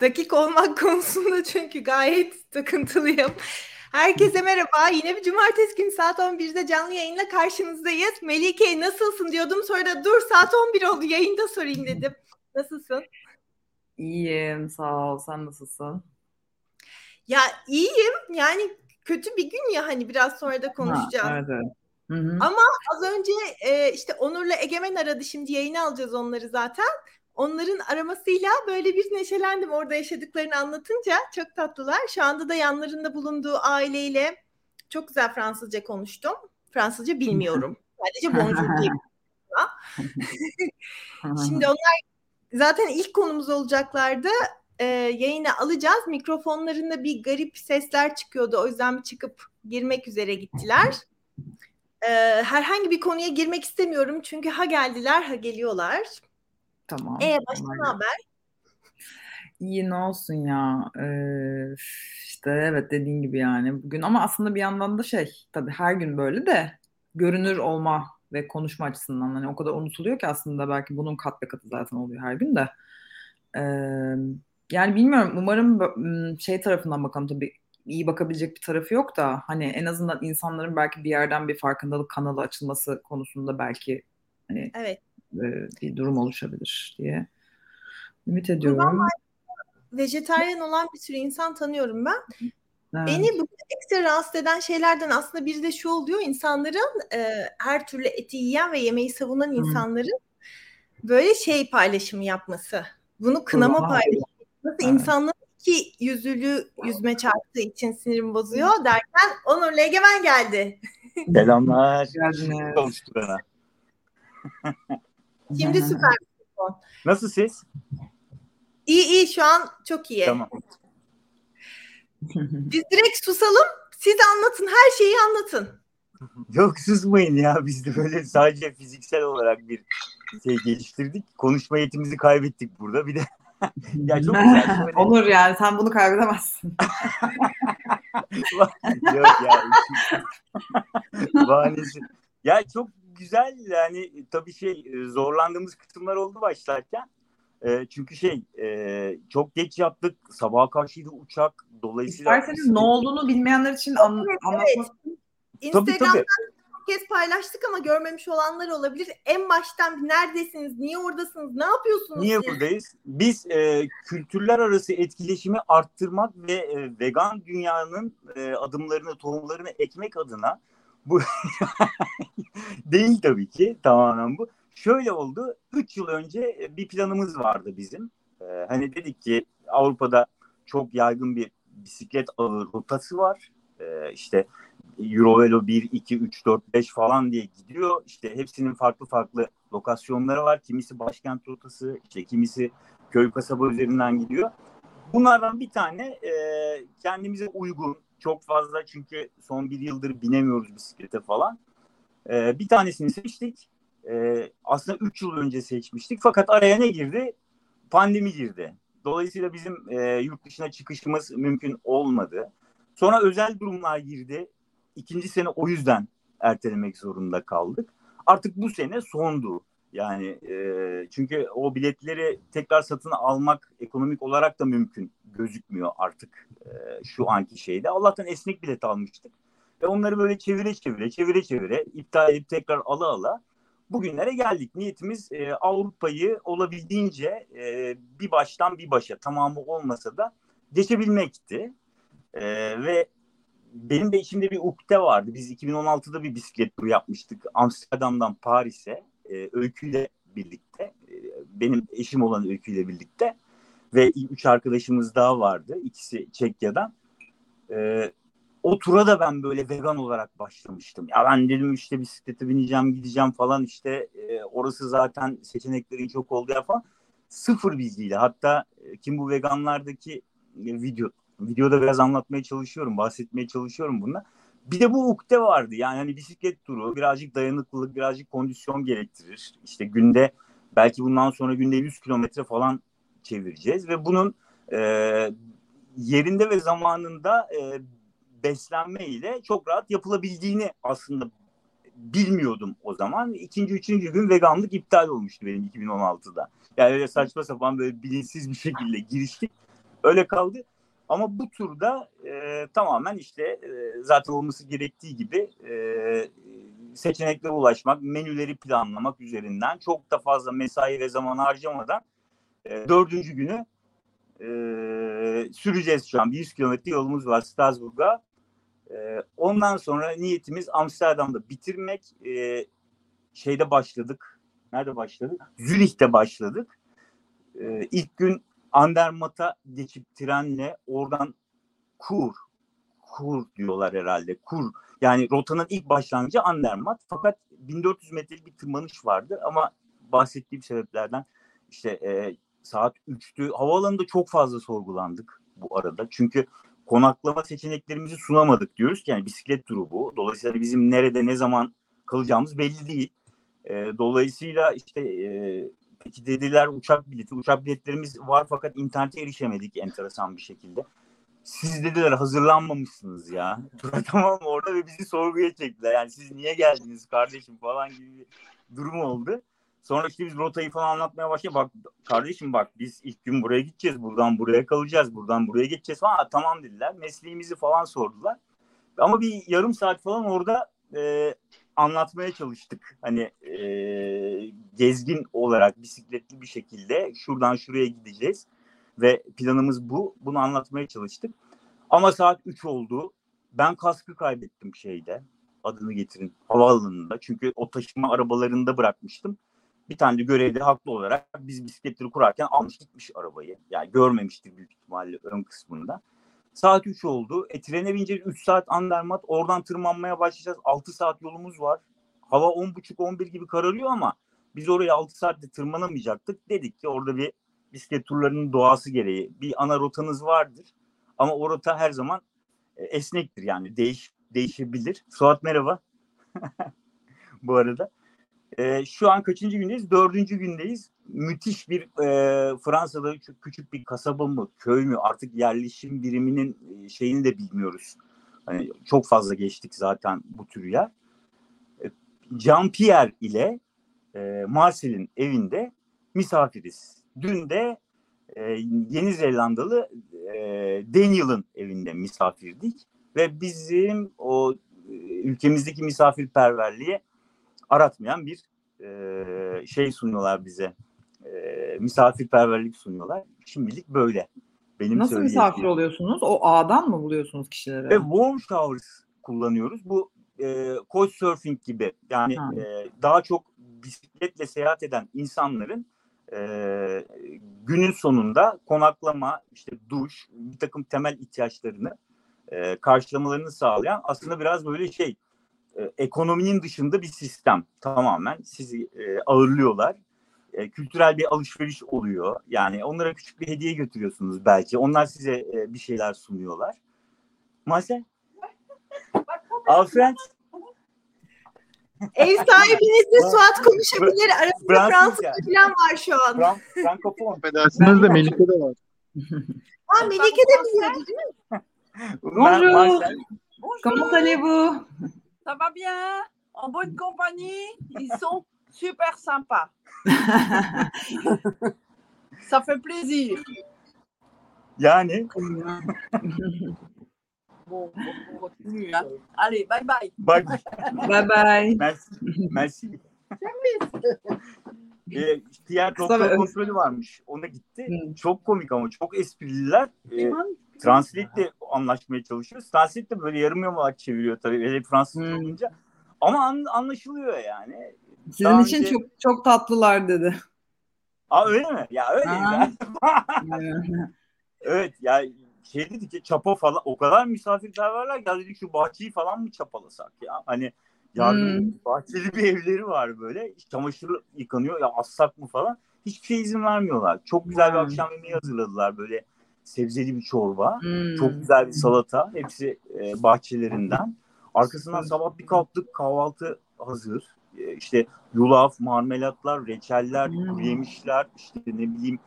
dakik olmak konusunda çünkü gayet takıntılıyım. Herkese merhaba. Yine bir cumartesi günü saat 11'de canlı yayınla karşınızdayız. Melike nasılsın diyordum. Sonra da dur saat 11 oldu yayında sorayım dedim. Nasılsın? İyiyim sağ ol. Sen nasılsın? Ya iyiyim. Yani kötü bir gün ya hani biraz sonra da konuşacağız. Ha, evet, evet. Hı hı. Ama az önce e, işte Onur'la Egemen aradı şimdi yayını alacağız onları zaten. Onların aramasıyla böyle bir neşelendim orada yaşadıklarını anlatınca çok tatlılar. Şu anda da yanlarında bulunduğu aileyle çok güzel Fransızca konuştum. Fransızca bilmiyorum. Sadece bonjour diye. Şimdi onlar zaten ilk konumuz olacaklardı. Ee, yayına alacağız. Mikrofonlarında bir garip sesler çıkıyordu. O yüzden bir çıkıp girmek üzere gittiler. Ee, herhangi bir konuya girmek istemiyorum. Çünkü ha geldiler ha geliyorlar. Tamam. E başka ne haber? İyi ne olsun ya. Ee, işte evet dediğin gibi yani bugün ama aslında bir yandan da şey tabii her gün böyle de görünür olma ve konuşma açısından hani o kadar unutuluyor ki aslında belki bunun kat be katı zaten oluyor her gün de. Ee, yani bilmiyorum umarım şey tarafından bakalım tabii iyi bakabilecek bir tarafı yok da hani en azından insanların belki bir yerden bir farkındalık kanalı açılması konusunda belki hani evet bir durum oluşabilir diye ümit ediyorum. vejetaryen olan bir sürü insan tanıyorum ben. Evet. Beni bu ekstra rahatsız eden şeylerden aslında bir de şu oluyor insanların e, her türlü eti yiyen ve yemeği savunan insanların böyle şey paylaşımı yapması. Bunu kınama paylaşımı yapması. Evet. İnsanların iki yüzlülü yüzme çarptığı için sinirim bozuyor derken Onur Egemen geldi. Selamlar. Geldiniz. Konuştu bana. Şimdi süper. Nasıl siz? İyi iyi şu an çok iyi. Tamam. Biz direkt susalım. Siz anlatın her şeyi anlatın. Yok susmayın ya biz de böyle sadece fiziksel olarak bir şey geliştirdik. Konuşma yetimizi kaybettik burada. Bir de ya çok güzel. Böyle... Olur yani sen bunu kaybedemezsin. Yok ya. Bahanesi. Ya çok güzel yani tabii şey e, zorlandığımız kısımlar oldu başlarken. E, çünkü şey e, çok geç yaptık. Sabaha karşıydı uçak. Dolayısıyla... İsterseniz ne olduğunu bilmeyenler için an- evet, anlatmak. Evet. Instagram'dan tabii, tabii. kez paylaştık ama görmemiş olanlar olabilir. En baştan neredesiniz? Niye oradasınız? Ne yapıyorsunuz? Niye siz? buradayız? Biz e, kültürler arası etkileşimi arttırmak ve e, vegan dünyanın e, adımlarını, tohumlarını ekmek adına bu değil tabii ki tamamen bu. Şöyle oldu. 3 yıl önce bir planımız vardı bizim. Ee, hani dedik ki Avrupa'da çok yaygın bir bisiklet ağı rotası var. Ee, işte Eurovelo 1, 2, 3, 4, 5 falan diye gidiyor. İşte hepsinin farklı farklı lokasyonları var. Kimisi başkent rotası, işte kimisi köy kasaba üzerinden gidiyor. Bunlardan bir tane e, kendimize uygun, çok fazla çünkü son bir yıldır binemiyoruz bisiklete falan. Ee, bir tanesini seçtik. Ee, aslında üç yıl önce seçmiştik. Fakat araya ne girdi? Pandemi girdi. Dolayısıyla bizim e, yurt dışına çıkışımız mümkün olmadı. Sonra özel durumlar girdi. İkinci sene o yüzden ertelemek zorunda kaldık. Artık bu sene sondu. Yani e, çünkü o biletleri tekrar satın almak ekonomik olarak da mümkün gözükmüyor artık e, şu anki şeyde. Allah'tan esnek bilet almıştık. Ve onları böyle çevire çevire, çevire çevire, iptal edip tekrar ala ala bugünlere geldik. Niyetimiz e, Avrupa'yı olabildiğince e, bir baştan bir başa tamamı olmasa da geçebilmekti. E, ve benim de içimde bir ukde vardı. Biz 2016'da bir bisiklet turu yapmıştık Amsterdam'dan Paris'e e, öyküyle birlikte. E, benim eşim olan öyküyle birlikte ve üç arkadaşımız daha vardı. İkisi Çekya'dan. E, o tura da ben böyle vegan olarak başlamıştım. Ya ben dedim işte bisiklete bineceğim gideceğim falan işte e, orası zaten seçeneklerin çok oldu ya falan. Sıfır bilgiyle hatta e, kim bu veganlardaki e, video videoda biraz anlatmaya çalışıyorum bahsetmeye çalışıyorum bununla. Bir de bu ukde vardı yani hani bisiklet turu birazcık dayanıklılık birazcık kondisyon gerektirir. İşte günde belki bundan sonra günde 100 kilometre falan çevireceğiz ve bunun e, yerinde ve zamanında e, beslenme ile çok rahat yapılabildiğini aslında bilmiyordum o zaman. İkinci, üçüncü gün veganlık iptal olmuştu benim 2016'da. Yani öyle saçma sapan böyle bilinçsiz bir şekilde giriştik. Öyle kaldı. Ama bu turda e, tamamen işte e, zaten olması gerektiği gibi e, seçeneklere ulaşmak, menüleri planlamak üzerinden çok da fazla mesai ve zaman harcamadan e, dördüncü günü e, süreceğiz şu an. 100 kilometre yolumuz var Strasbourg'a. E, ondan sonra niyetimiz Amsterdam'da bitirmek. E, şeyde başladık. Nerede başladık? Zürih'te başladık. E, ilk gün Andermatt'a geçip trenle oradan Kur, Kur diyorlar herhalde. Kur. Yani rotanın ilk başlangıcı Andermatt. Fakat 1400 metrelik bir tırmanış vardı ama bahsettiğim sebeplerden işte e, saat 3'tü. Havaalanında çok fazla sorgulandık bu arada. Çünkü konaklama seçeneklerimizi sunamadık diyoruz ki yani bisiklet turu bu. Dolayısıyla bizim nerede ne zaman kalacağımız belli değil. E, dolayısıyla işte e, peki dediler uçak bileti. Uçak biletlerimiz var fakat internete erişemedik enteresan bir şekilde. Siz dediler hazırlanmamışsınız ya. tamam orada ve bizi sorguya çektiler. Yani siz niye geldiniz kardeşim falan gibi bir durum oldu. Sonra işte biz rotayı falan anlatmaya başladık. Bak kardeşim bak biz ilk gün buraya gideceğiz. Buradan buraya kalacağız. Buradan buraya geçeceğiz falan. tamam dediler. Mesleğimizi falan sordular. Ama bir yarım saat falan orada e, anlatmaya çalıştık. Hani e, gezgin olarak bisikletli bir şekilde şuradan şuraya gideceğiz. Ve planımız bu. Bunu anlatmaya çalıştık. Ama saat 3 oldu. Ben kaskı kaybettim şeyde. Adını getirin. Havaalanında. Çünkü o taşıma arabalarında bırakmıştım bir tane de görevli haklı olarak biz bisikletleri kurarken almış gitmiş arabayı. Yani görmemiştir büyük ihtimalle ön kısmında. Saat 3 oldu. E, trene bineceğiz 3 saat Andermatt. Oradan tırmanmaya başlayacağız. 6 saat yolumuz var. Hava 10.30-11 gibi kararıyor ama biz oraya 6 saatte tırmanamayacaktık. Dedik ki orada bir bisiklet turlarının doğası gereği bir ana rotanız vardır. Ama o rota her zaman e, esnektir yani değiş değişebilir. Suat merhaba. Bu arada. E, şu an kaçıncı gündeyiz? Dördüncü gündeyiz. Müthiş bir e, Fransa'da küçük bir kasaba mı, köy mü artık yerleşim biriminin şeyini de bilmiyoruz. Hani çok fazla geçtik zaten bu tür yer. E, Jean-Pierre ile e, Marcel'in evinde misafiriz. Dün de e, Yeni Zelandalı e, Daniel'ın evinde misafirdik ve bizim o e, ülkemizdeki misafirperverliğe aratmayan bir e, şey sunuyorlar bize. E, misafirperverlik sunuyorlar. Şimdilik böyle. Benim Nasıl misafir oluyorsunuz? O ağdan mı buluyorsunuz kişileri? Ve warm showers kullanıyoruz. Bu e, couchsurfing gibi yani e, daha çok bisikletle seyahat eden insanların e, günün sonunda konaklama, işte duş, bir takım temel ihtiyaçlarını e, karşılamalarını sağlayan aslında biraz böyle şey e, ekonominin dışında bir sistem tamamen sizi e, ağırlıyorlar. E, kültürel bir alışveriş oluyor. Yani onlara küçük bir hediye götürüyorsunuz belki. Onlar size e, bir şeyler sunuyorlar. Marcel? Alfred? Ev sahibinizle Suat konuşabilir. Arasında Fransızca falan var şu an. Fran Frankofon. Affedersiniz de Melike de var. ha Melike de biliyordu değil mi? Bonjour. Comment allez-vous? Ça va bien, en bonne compagnie, ils sont super sympas. ça fait plaisir. Yani. bon, on continue. Hein. Allez, bye bye. Bye bye. bye. Merci. Merci. e, diğer doktor kontrolü varmış. Ona gitti. Hmm. Çok komik ama çok esprililer. E, Translate anlaşmaya çalışıyoruz. Translate de böyle yarım yamalak çeviriyor tabii. Hele Fransız hmm. olunca. Ama an, anlaşılıyor yani. Sizin Daha için önce... çok çok tatlılar dedi. Aa öyle mi? Ya öyle ya. evet ya şey dedi ki çapa falan o kadar misafirperverler ya dedik şu bahçeyi falan mı çapalasak ya hani ya hmm. bahçeli bir evleri var böyle çamaşır yıkanıyor ya assak mı falan hiçbir şey izin vermiyorlar çok güzel bir akşam yemeği hazırladılar böyle sebzeli bir çorba hmm. çok güzel bir salata hepsi e, bahçelerinden Arkasından sabah bir kalktık kahvaltı hazır. Ee, işte yulaf, marmelatlar, reçeller, hmm. kuru yemişler, işte ne bileyim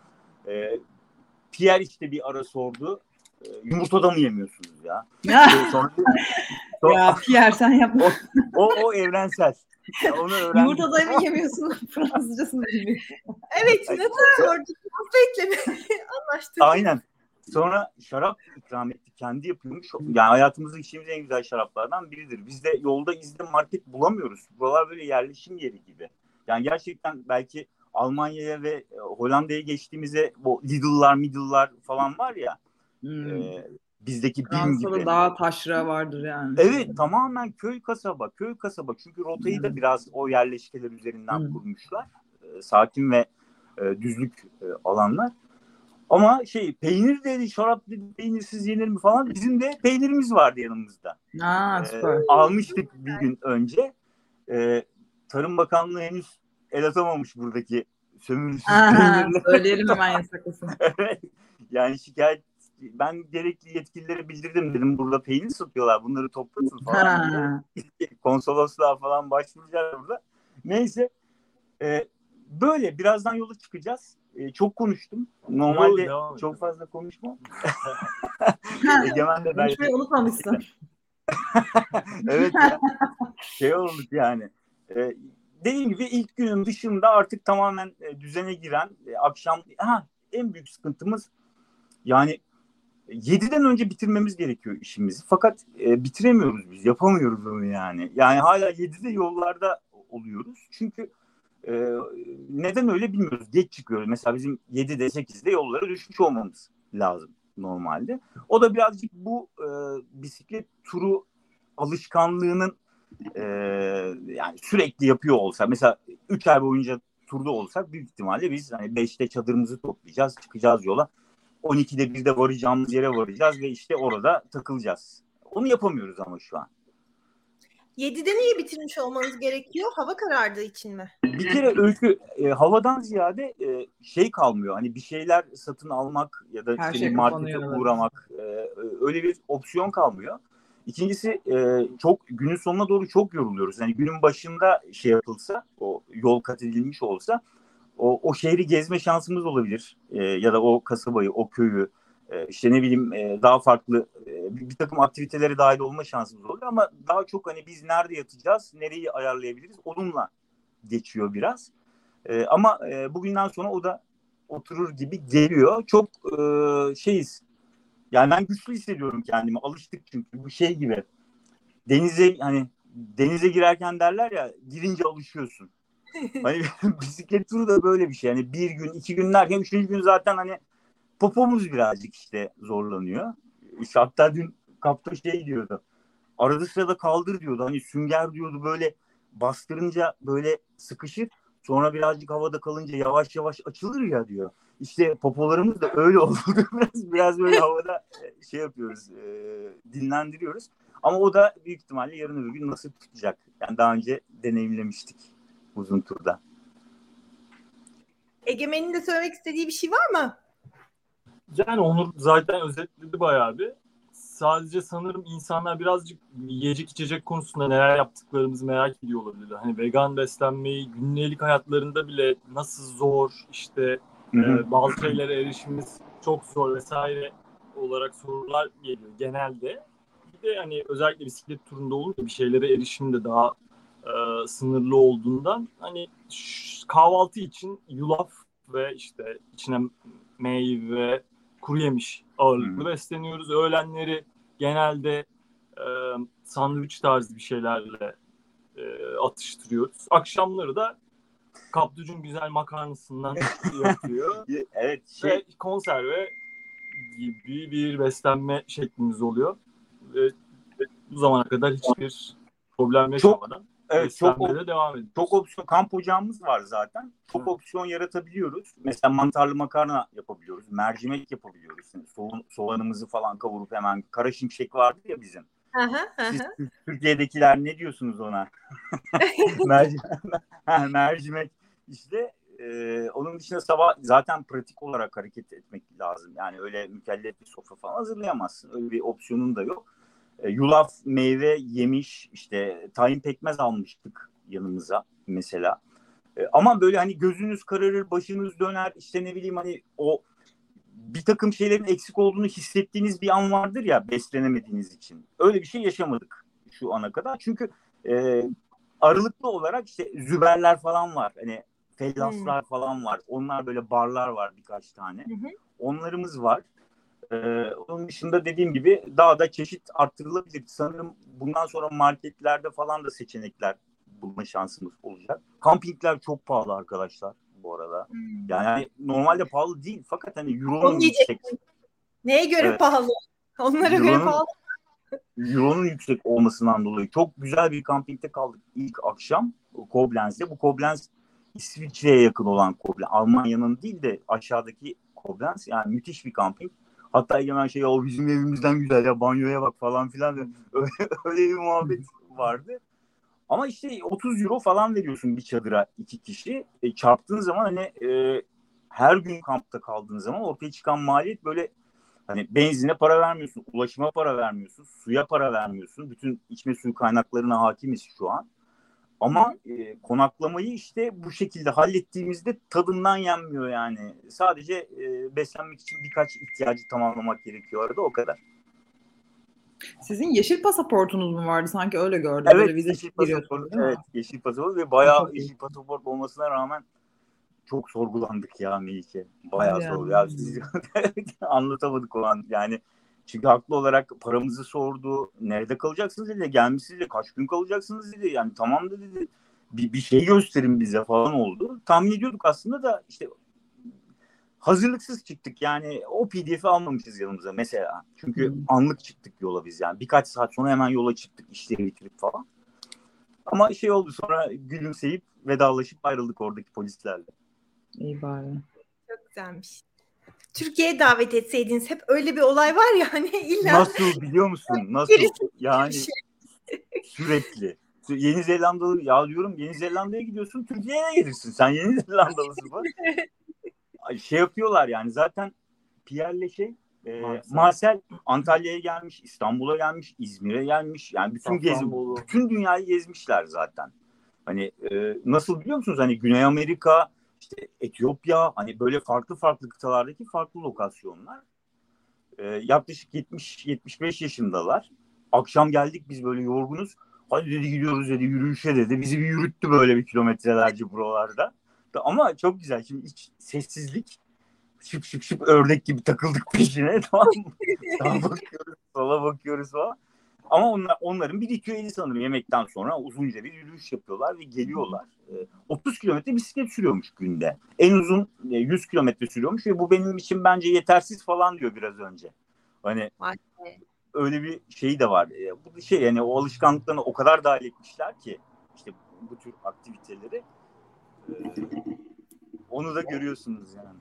e, Pierre işte bir ara sordu. E, yumurta da mı yemiyorsunuz ya? sonra, sonra, ya Pierre sen yapma. O, o, o evrensel. Ya onu Yumurta da mı yemiyorsun? Fransızcasını bilmiyorum. evet, orada translate'le mi anlaştık? Aynen. Sonra şarap ikram etti. Kendi yapıyormuş. Yani hayatımızda içtiğimiz en güzel şaraplardan biridir. Biz de yolda izde market bulamıyoruz. Buralar böyle yerleşim yeri gibi. Yani gerçekten belki Almanya'ya ve e, Hollanda'ya geçtiğimizde bu Lidl'lar, Middle'lar falan var ya. Hmm. E, bizdeki BİM gibi. daha taşra vardır yani. Evet tamamen köy kasaba, köy kasaba. Çünkü rotayı hmm. da biraz o yerleşkeler üzerinden hmm. kurmuşlar. E, sakin ve e, düzlük e, alanlar. Ama şey peynir dedi, şarap dedi, peynirsiz yenir mi falan. Bizim de peynirimiz vardı yanımızda. Aa, süper. Ee, almıştık bir gün önce. Ee, Tarım Bakanlığı henüz el atamamış buradaki sömürüsüz peynirle. Söyleyelim hemen yasaklasın. Yani şikayet ben gerekli yetkililere bildirdim dedim burada peynir satıyorlar bunları toplasın falan. Konsolosluğa falan başvuracağız burada. Neyse e, böyle birazdan yola çıkacağız. E, çok konuştum. Normalde Yo, çok fazla konuşmam. Egemen de belki. Konuşmayı unutmamışsın. evet ya. Şey olduk yani. E, dediğim gibi ilk günün dışında artık tamamen e, düzene giren e, akşam ha en büyük sıkıntımız yani 7'den önce bitirmemiz gerekiyor işimizi. Fakat e, bitiremiyoruz biz. Yapamıyoruz onu yani. Yani hala 7'de yollarda oluyoruz. Çünkü e, neden öyle bilmiyoruz. Geç çıkıyoruz. Mesela bizim 7'de 8'de yollara düşmüş olmamız lazım normalde. O da birazcık bu e, bisiklet turu alışkanlığının e, yani sürekli yapıyor olsa mesela 3 ay boyunca turda olsak büyük ihtimalle biz hani 5'te çadırımızı toplayacağız, çıkacağız yola. 12'de 1'de varacağımız yere varacağız ve işte orada takılacağız. Onu yapamıyoruz ama şu an. 7'de niye bitirmiş olmanız gerekiyor? Hava karardığı için mi? Bir kere öykü e, havadan ziyade e, şey kalmıyor. Hani bir şeyler satın almak ya da işte şey markete uğramak e, öyle bir opsiyon kalmıyor. İkincisi e, çok günün sonuna doğru çok yoruluyoruz. Yani günün başında şey yapılsa, o yol kat edilmiş olsa o, o şehri gezme şansımız olabilir. E, ya da o kasabayı, o köyü, e, işte ne bileyim e, daha farklı e, bir, takım aktivitelere dahil olma şansımız oluyor. Ama daha çok hani biz nerede yatacağız, nereyi ayarlayabiliriz onunla geçiyor biraz. E, ama e, bugünden sonra o da oturur gibi geliyor. Çok e, şeyiz, yani ben güçlü hissediyorum kendimi. Alıştık çünkü bu şey gibi. Denize hani denize girerken derler ya girince alışıyorsun. hani bisiklet turu da böyle bir şey. Yani bir gün, iki gün derken üçüncü gün zaten hani popomuz birazcık işte zorlanıyor. İşte hatta dün kapta şey diyordu. Arada sırada kaldır diyordu. Hani sünger diyordu böyle bastırınca böyle sıkışır. Sonra birazcık havada kalınca yavaş yavaş açılır ya diyor. İşte popolarımız da öyle oldu. biraz, biraz böyle havada e, şey yapıyoruz, e, dinlendiriyoruz. Ama o da büyük ihtimalle yarın öbür gün nasıl tutacak. Yani daha önce deneyimlemiştik uzun turda. Egemen'in de söylemek istediği bir şey var mı? Yani Onur zaten özetledi bayağı bir. Sadece sanırım insanlar birazcık yiyecek içecek konusunda neler yaptıklarımızı merak ediyor olabilir. Hani vegan beslenmeyi günlük hayatlarında bile nasıl zor işte e, bazı şeylere erişimimiz çok zor vesaire olarak sorular geliyor genelde. Bir de hani özellikle bisiklet turunda olunca bir şeylere erişim de daha e, sınırlı olduğundan hani kahvaltı için yulaf ve işte içine meyve, kuru yemiş ağırlıklı hmm. besleniyoruz. Öğlenleri genelde e, sandviç tarzı bir şeylerle e, atıştırıyoruz. Akşamları da Kaplıcın güzel makarnasından yapıyor. evet. Şey... Ve konserve gibi bir beslenme şeklimiz oluyor. Ve bu zamana kadar hiçbir problem yaşamadan. Çok Evet, çok, devam ediyoruz. çok opsiyon kamp ocağımız var zaten. Çok Hı. opsiyon yaratabiliyoruz. Mesela mantarlı makarna yapabiliyoruz. Mercimek yapabiliyoruz. Yani soğan, soğanımızı falan kavurup hemen kara şimşek vardı ya bizim. Siz Türkiye'dekiler ne diyorsunuz ona? mercimek, mercimek işte e, onun dışında sabah zaten pratik olarak hareket etmek lazım. Yani öyle mükellef bir sofra falan hazırlayamazsın. Öyle bir opsiyonun da yok. E, yulaf, meyve, yemiş, işte tayin pekmez almıştık yanımıza mesela. E, ama böyle hani gözünüz kararır, başınız döner, işte ne bileyim hani o bir takım şeylerin eksik olduğunu hissettiğiniz bir an vardır ya beslenemediğiniz için. Öyle bir şey yaşamadık şu ana kadar. Çünkü e, aralıklı olarak işte züberler falan var. Hani fellaslar hmm. falan var. Onlar böyle barlar var birkaç tane. Hmm. Onlarımız var. Ee, onun dışında dediğim gibi daha da çeşit arttırılabilir. Sanırım bundan sonra marketlerde falan da seçenekler bulma şansımız olacak. Kampingler çok pahalı arkadaşlar bu arada. Hmm. Yani normalde pahalı değil fakat hani euronun yüksek. Neye göre evet. pahalı? Onlara Euro'nun, göre pahalı. Euro'nun yüksek olmasından dolayı çok güzel bir kampingde kaldık ilk akşam Koblenz'de. Bu Koblenz İsviçre'ye yakın olan Koblenz. Almanya'nın değil de aşağıdaki Koblenz. Yani müthiş bir kamping. Hatta Egemen şey o bizim evimizden güzel ya banyoya bak falan filan. Öyle, öyle bir muhabbet vardı. Ama işte 30 euro falan veriyorsun bir çadıra iki kişi. E, çarptığın zaman hani e, her gün kampta kaldığın zaman ortaya çıkan maliyet böyle hani benzine para vermiyorsun, ulaşıma para vermiyorsun, suya para vermiyorsun. Bütün içme suyu kaynaklarına hakimiz şu an. Ama e, konaklamayı işte bu şekilde hallettiğimizde tadından yenmiyor yani. Sadece e, beslenmek için birkaç ihtiyacı tamamlamak gerekiyor arada o kadar. Sizin yeşil pasaportunuz mu vardı? Sanki öyle gördüm. Evet, Böyle yeşil pasaport. Evet, yeşil pasaport ve bayağı yeşil pasaport olmasına rağmen çok sorgulandık ya Melike. Bayağı yani. sorgu. Ya siz anlatamadık o an. Yani çünkü haklı olarak paramızı sordu. Nerede kalacaksınız dedi. Gelmişsiniz dedi. Kaç gün kalacaksınız dedi. Yani tamam da dedi. Bir, bir şey gösterin bize falan oldu. Tahmin ediyorduk aslında da işte hazırlıksız çıktık. Yani o pdf'i almamışız yanımıza mesela. Çünkü hmm. anlık çıktık yola biz yani. Birkaç saat sonra hemen yola çıktık işleri bitirip falan. Ama şey oldu sonra gülümseyip vedalaşıp ayrıldık oradaki polislerle. İyi bari. Çok güzelmiş. Türkiye'ye davet etseydiniz hep öyle bir olay var ya hani illa. Nasıl biliyor musun? Nasıl? yani şey. sürekli. Yeni Zelandalı ya diyorum Yeni Zelanda'ya gidiyorsun Türkiye'ye gelirsin. Sen Yeni Zelandalısın bak. şey yapıyorlar yani zaten Pierre'le şey e, Marcel. Marcel Antalya'ya gelmiş, İstanbul'a gelmiş, İzmir'e gelmiş. Yani bütün gezi, bütün dünyayı gezmişler zaten. Hani e, nasıl biliyor musunuz? Hani Güney Amerika, işte Etiyopya hani böyle farklı farklı kıtalardaki farklı lokasyonlar. Ee, yaklaşık 70-75 yaşındalar. Akşam geldik biz böyle yorgunuz. Hadi dedi gidiyoruz dedi yürüyüşe dedi. Bizi bir yürüttü böyle bir kilometrelerce buralarda. Ama çok güzel. Şimdi hiç sessizlik şıp şıp şıp ördek gibi takıldık peşine tamam mı? Sağa bakıyoruz, sola bakıyoruz falan. Ama onlar, onların bir ritüeli sanırım yemekten sonra uzunca bir yürüyüş yapıyorlar ve geliyorlar. E, ee, 30 kilometre bisiklet sürüyormuş günde. En uzun e, 100 kilometre sürüyormuş ve bu benim için bence yetersiz falan diyor biraz önce. Hani öyle bir şey de var. E, bu şey yani o alışkanlıklarını o kadar dahil etmişler ki işte bu tür aktiviteleri e, onu da görüyorsunuz yani.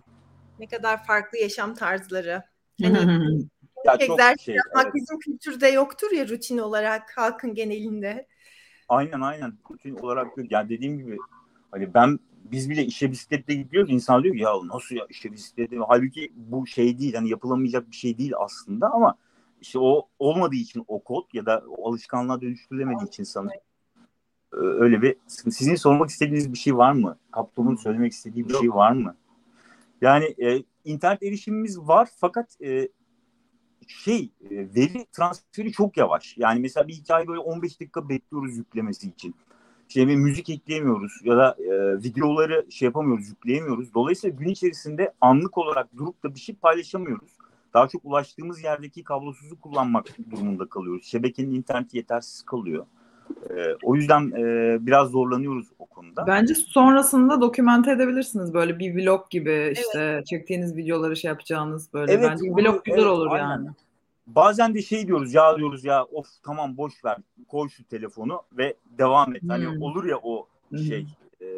Ne kadar farklı yaşam tarzları. Hani ya egzersiz şey, yapmak evet. bizim kültürde yoktur ya rutin olarak halkın genelinde. Aynen aynen rutin olarak yok. Yani dediğim gibi hani ben biz bile işe bisikletle gidiyoruz. İnsan diyor ki ya nasıl ya işe bisikletle halbuki bu şey değil hani yapılamayacak bir şey değil aslında ama işte o olmadığı için o kod ya da o alışkanlığa dönüştürülemediği için sanırım öyle bir sizin sormak istediğiniz bir şey var mı? Kaptomun söylemek istediği bir şey var mı? Yani e, internet erişimimiz var fakat e, şey e, veri transferi çok yavaş. Yani mesela bir hikaye böyle 15 dakika bekliyoruz yüklemesi için. Şey bir müzik ekleyemiyoruz ya da e, videoları şey yapamıyoruz, yükleyemiyoruz. Dolayısıyla gün içerisinde anlık olarak durup da bir şey paylaşamıyoruz. Daha çok ulaştığımız yerdeki kablosuzu kullanmak durumunda kalıyoruz. Şebekenin interneti yetersiz kalıyor. E, o yüzden e, biraz zorlanıyoruz o konuda. Bence sonrasında dokümente edebilirsiniz böyle bir vlog gibi evet. işte çektiğiniz videoları şey yapacağınız böyle. Evet, Bence vlog güzel evet, olur aynen. yani. Bazen de şey diyoruz ya diyoruz ya of tamam boş ver koy şu telefonu ve devam et. Hani hmm. Hani olur ya o şey hmm. e,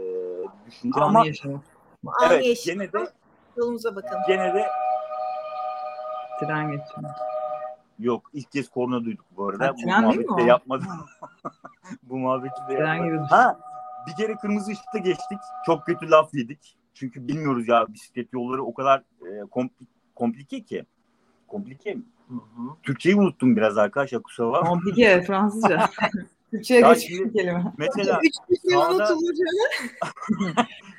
düşünce Anı ama yaşam. evet gene de yolumuza bakalım. Gene de tren geçiyor. Yok ilk kez korna duyduk bu arada. Ha, bu muhabbeti de yapmadım. bu muhabbeti de yapmadım. Ha bir kere kırmızı ışıkta geçtik. Çok kötü laf yedik. Çünkü bilmiyoruz ya bisiklet yolları o kadar e, kompl komplike ki. Komplike mi? Türkçeyi unuttum biraz arkadaşlar kusura bakma. Komplike Fransızca. Türkçe'ye geçmiş kelime. Mesela sağda,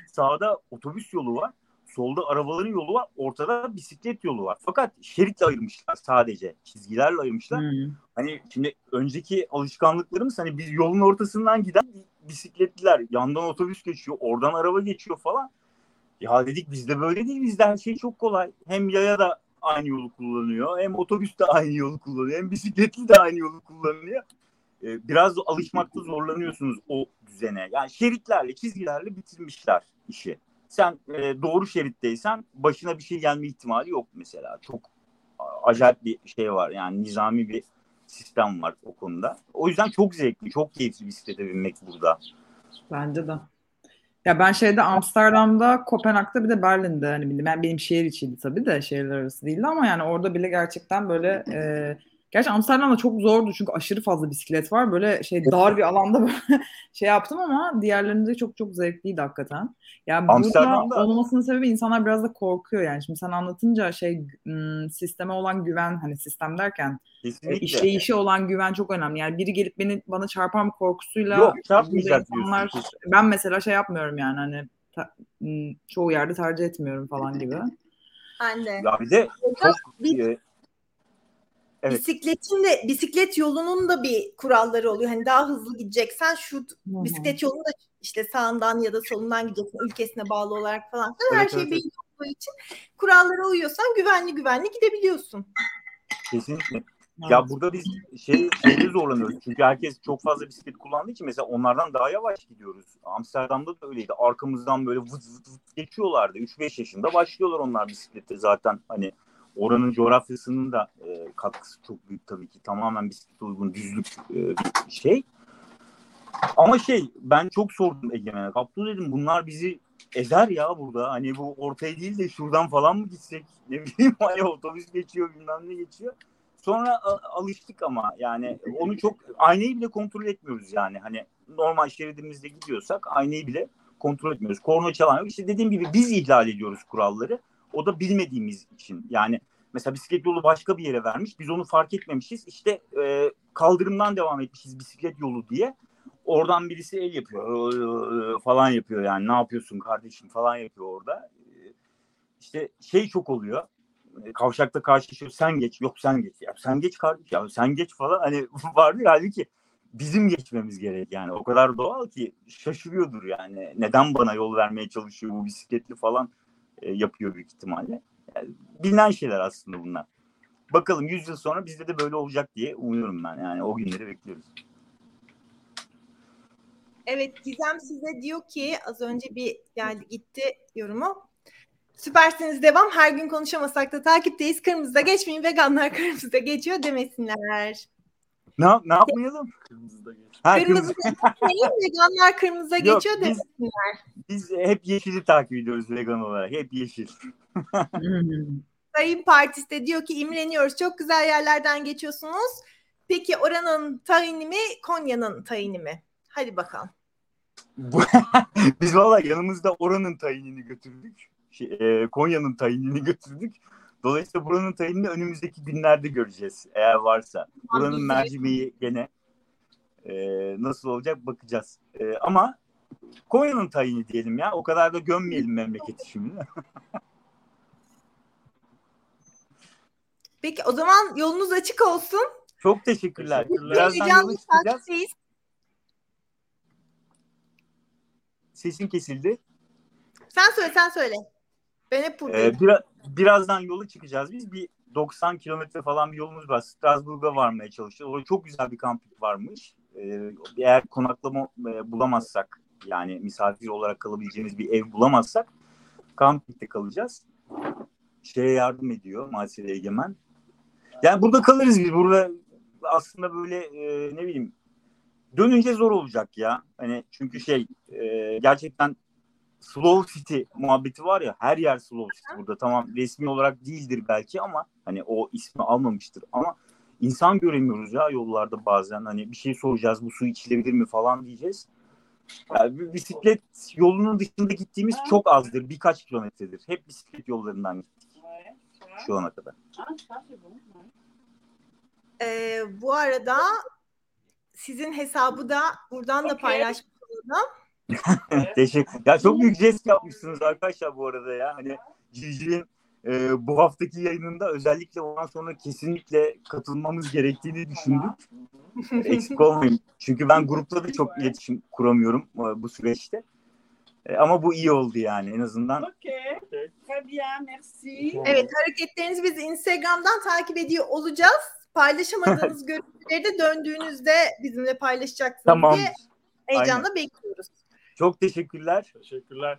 sağda otobüs yolu var solda arabaların yolu var, ortada bisiklet yolu var. Fakat şeritle ayırmışlar sadece. Çizgilerle ayırmışlar. Hmm. Hani şimdi önceki alışkanlıklarımız hani biz yolun ortasından giden bisikletliler, yandan otobüs geçiyor, oradan araba geçiyor falan. Ya dedik bizde böyle değil. Bizde her şey çok kolay. Hem yaya da aynı yolu kullanıyor. Hem otobüs de aynı yolu kullanıyor. Hem bisikletli de aynı yolu kullanıyor. Ee, biraz alışmakta zorlanıyorsunuz o düzene. Yani şeritlerle, çizgilerle bitirmişler işi. Sen e, doğru şeritteysen başına bir şey gelme ihtimali yok mesela. Çok acayip bir şey var. Yani nizami bir sistem var o konuda. O yüzden çok zevkli, çok keyifli bisiklete binmek burada. Bence de. Ya ben şeyde Amsterdam'da, Kopenhag'da bir de Berlin'de hani bildim. Ben benim şehir içiydi tabii de şehirler arası değildi ama yani orada bile gerçekten böyle e, gerçi Amsterdam'da çok zordu çünkü aşırı fazla bisiklet var. Böyle şey dar bir alanda böyle şey yaptım ama diğerlerinde çok çok zevkliydi hakikaten. Ya burada olmamasının sebebi insanlar biraz da korkuyor yani. Şimdi sen anlatınca şey sisteme olan güven hani sistem derken e, Kesinlikle. işleyişi olan güven çok önemli. Yani biri gelip beni bana çarpar mı korkusuyla Yok çarpmayacak insanlar, Ben mesela şey yapmıyorum yani hani ta, çoğu yerde tercih etmiyorum falan gibi. Ben de. Ya bir de çok bir, Evet. Bisikletin de bisiklet yolunun da bir kuralları oluyor. Hani daha hızlı gideceksen şu Hı-hı. bisiklet yolunda işte sağından ya da solundan gideceksin ülkesine bağlı olarak falan. Evet, Her şey evet, belli olduğu için kurallara uyuyorsan güvenli güvenli gidebiliyorsun. Kesinlikle. Ya burada biz şey şeyde zorlanıyoruz. Çünkü herkes çok fazla bisiklet kullandığı için mesela onlardan daha yavaş gidiyoruz. Amsterdam'da da öyleydi. Arkamızdan böyle vıt vıt vıt geçiyorlardı. 3-5 yaşında başlıyorlar onlar bisiklete zaten hani oranın coğrafyasının da e, katkısı çok büyük tabii ki. Tamamen bisiklete uygun düzlük e, bir şey. Ama şey ben çok sordum Egemen'e. Kaptu dedim bunlar bizi ezer ya burada. Hani bu ortaya değil de şuradan falan mı gitsek? Ne bileyim hani otobüs geçiyor bilmem ne geçiyor. Sonra alıştık ama yani onu çok aynayı bile kontrol etmiyoruz yani. Hani normal şeridimizde gidiyorsak aynayı bile kontrol etmiyoruz. Korna çalan yok. İşte dediğim gibi biz ihlal ediyoruz kuralları. O da bilmediğimiz için. Yani mesela bisiklet yolu başka bir yere vermiş. Biz onu fark etmemişiz. İşte e, kaldırımdan devam etmişiz bisiklet yolu diye. Oradan birisi el yapıyor falan yapıyor yani ne yapıyorsun kardeşim falan yapıyor orada. İşte şey çok oluyor. Kavşakta karşılaşıyor sen geç yok sen geç ya sen geç kardeş ya sen geç falan hani vardı ya halbuki bizim geçmemiz gerek yani o kadar doğal ki şaşırıyordur yani neden bana yol vermeye çalışıyor bu bisikletli falan e, yapıyor büyük ihtimalle. Yani bilinen şeyler aslında bunlar. Bakalım 100 yıl sonra bizde de böyle olacak diye umuyorum ben. Yani o günleri bekliyoruz. Evet Gizem size diyor ki az önce bir geldi gitti yorumu. Süpersiniz devam. Her gün konuşamasak da takipteyiz. Kırmızıda geçmeyin. Veganlar kırmızıda geçiyor demesinler. Ne, ne yapmayalım? Kırmızıda geç. Ha, kırmızı veganlar kırmızıda Yok, geçiyor biz, demesinler. Biz hep yeşili takip ediyoruz vegan olarak. Hep yeşil. Sayın Partisi de diyor ki imreniyoruz. Çok güzel yerlerden geçiyorsunuz. Peki oranın tayini mi, Konya'nın tayini mi? Hadi bakalım. Biz valla yanımızda oranın tayinini götürdük. Şey, e, Konya'nın tayinini götürdük. Dolayısıyla buranın tayinini önümüzdeki günlerde göreceğiz eğer varsa. Buranın mercimeği gene e, nasıl olacak bakacağız. E, ama Konya'nın tayini diyelim ya. O kadar da gömmeyelim memleketi şimdi. Peki o zaman yolunuz açık olsun. Çok teşekkürler. Birazdan yola çıkacağız. Sesin kesildi. Sen söyle sen söyle. Ben hep buradayım. Ee, biraz, birazdan yola çıkacağız. Biz bir 90 kilometre falan bir yolumuz var. Strasbourg'a varmaya çalışıyoruz. Orada çok güzel bir kamping varmış. Ee, eğer konaklama e, bulamazsak yani misafir olarak kalabileceğimiz bir ev bulamazsak kampingde kalacağız. Şeye yardım ediyor maalesef Egemen. Yani burada kalırız biz. Burada aslında böyle e, ne bileyim dönünce zor olacak ya. Hani çünkü şey e, gerçekten Slow City muhabbeti var ya her yer Slow City burada. Tamam resmi olarak değildir belki ama hani o ismi almamıştır. Ama insan göremiyoruz ya yollarda bazen. Hani bir şey soracağız bu su içilebilir mi? falan diyeceğiz. Yani bisiklet yolunun dışında gittiğimiz çok azdır. Birkaç kilometredir. Hep bisiklet yollarından gittik şu ana kadar. Ee, bu arada sizin hesabı da buradan da paylaşmış olalım. Teşekkür. Ya çok büyük jest yapmışsınız arkadaşlar bu arada ya. Hani Cici'nin e, bu haftaki yayınında özellikle ondan sonra kesinlikle katılmamız gerektiğini düşündük. Eksik olmayın. Çünkü ben grupla da çok iletişim kuramıyorum e, bu süreçte. E, ama bu iyi oldu yani en azından. Okay. Très bien, merci. Evet hareketlerinizi biz Instagram'dan takip ediyor olacağız. Paylaşamadığınız görüntüleri de döndüğünüzde bizimle paylaşacaksınız Tamam. diye heyecanla bekliyoruz. Çok teşekkürler. Teşekkürler.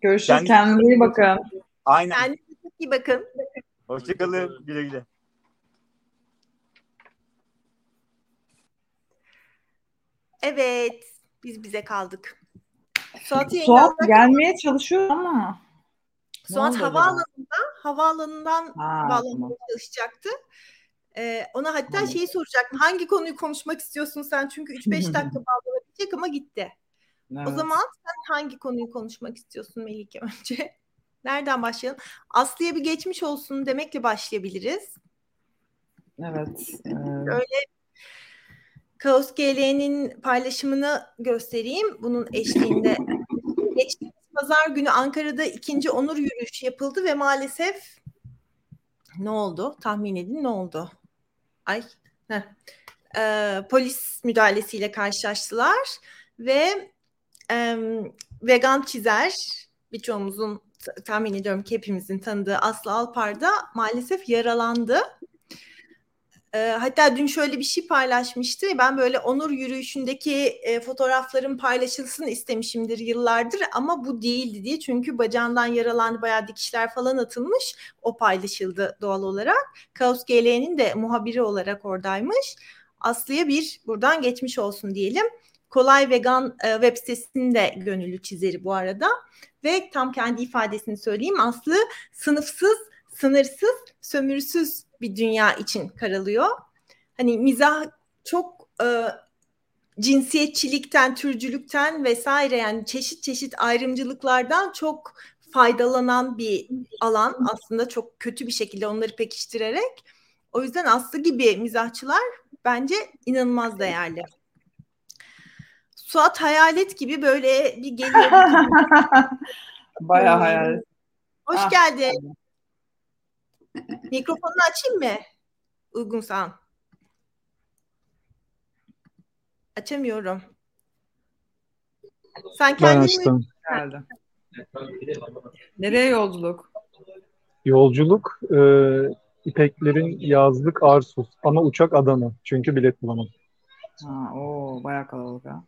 Görüşürüz. Kendinize Kendinize iyi bakın. Aynen. Kendinize çok iyi bakın. Hoşçakalın. Güle güle. Evet biz bize kaldık. Suat yayınlamak- gelmeye çalışıyor ama. Suat havaalanından havaalanından Ha, bağlanmaya tamam. çalışacaktı. Ee, ona hatta Tamam. şeyi soracaktım. Hangi konuyu konuşmak istiyorsun sen? Çünkü 3-5 dakika bağlanabilecek ama gitti. O Evet. zaman sen hangi konuyu konuşmak istiyorsun Melike önce? Nereden başlayalım? Aslı'ya bir geçmiş olsun demekle başlayabiliriz. Evet. e, Öyle Kaos GL'nin paylaşımını göstereyim. Bunun eşliğinde geçtiğimiz pazar günü Ankara'da ikinci onur yürüyüşü yapıldı ve maalesef ne oldu? Tahmin edin ne oldu? Ay. heh. Ee, polis müdahalesiyle karşılaştılar ve em, vegan çizer birçoğumuzun tahmin ediyorum ki hepimizin tanıdığı Aslı Alpar da maalesef yaralandı. Ee, hatta dün şöyle bir şey paylaşmıştı. Ben böyle onur yürüyüşündeki e, fotoğrafların paylaşılsın istemişimdir yıllardır ama bu değildi diye. Çünkü bacağından yaralandı bayağı dikişler falan atılmış. O paylaşıldı doğal olarak. Kaos GL'nin de muhabiri olarak oradaymış. Aslı'ya bir buradan geçmiş olsun diyelim. Kolay Vegan e, web sitesinin de gönüllü çizeri bu arada. Ve tam kendi ifadesini söyleyeyim. Aslı sınıfsız, sınırsız, sömürüsüz bir dünya için karalıyor. Hani mizah çok e, cinsiyetçilikten, türcülükten vesaire yani çeşit çeşit ayrımcılıklardan çok faydalanan bir alan aslında çok kötü bir şekilde onları pekiştirerek. O yüzden Aslı gibi mizahçılar bence inanılmaz değerli. Suat hayalet gibi böyle bir geliyor. Bayağı hayal. Hoş Ah. geldin. Mikrofonunu açayım mı? Uygunsan. Açamıyorum. Sen Ben kendini açtım. geldi. Nereye yolculuk? Yolculuk e, İpeklerin yazlık Arsus ama uçak Adana. Çünkü bilet bulamadım. Ha, oo, bayağı kalabalık ha.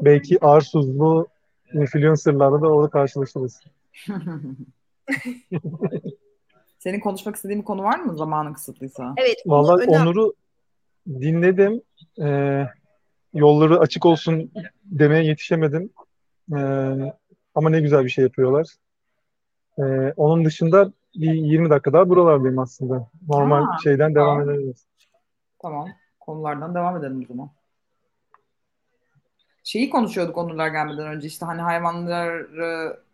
Belki Arsuzlu influencerlarla da orada karşılaşırız. Senin konuşmak istediğin bir konu var mı zamanın kısıtlıysa? Evet. öne- Onur'u dinledim. E, yolları açık olsun demeye yetişemedim. E, ama ne güzel bir şey yapıyorlar. E, onun dışında bir 20 dakika daha buralardayım aslında. Normal Ha, şeyden devam edebiliriz. Tamam. Konulardan devam edelim o zaman. Şeyi konuşuyorduk Onurlar gelmeden önce işte hani hayvanları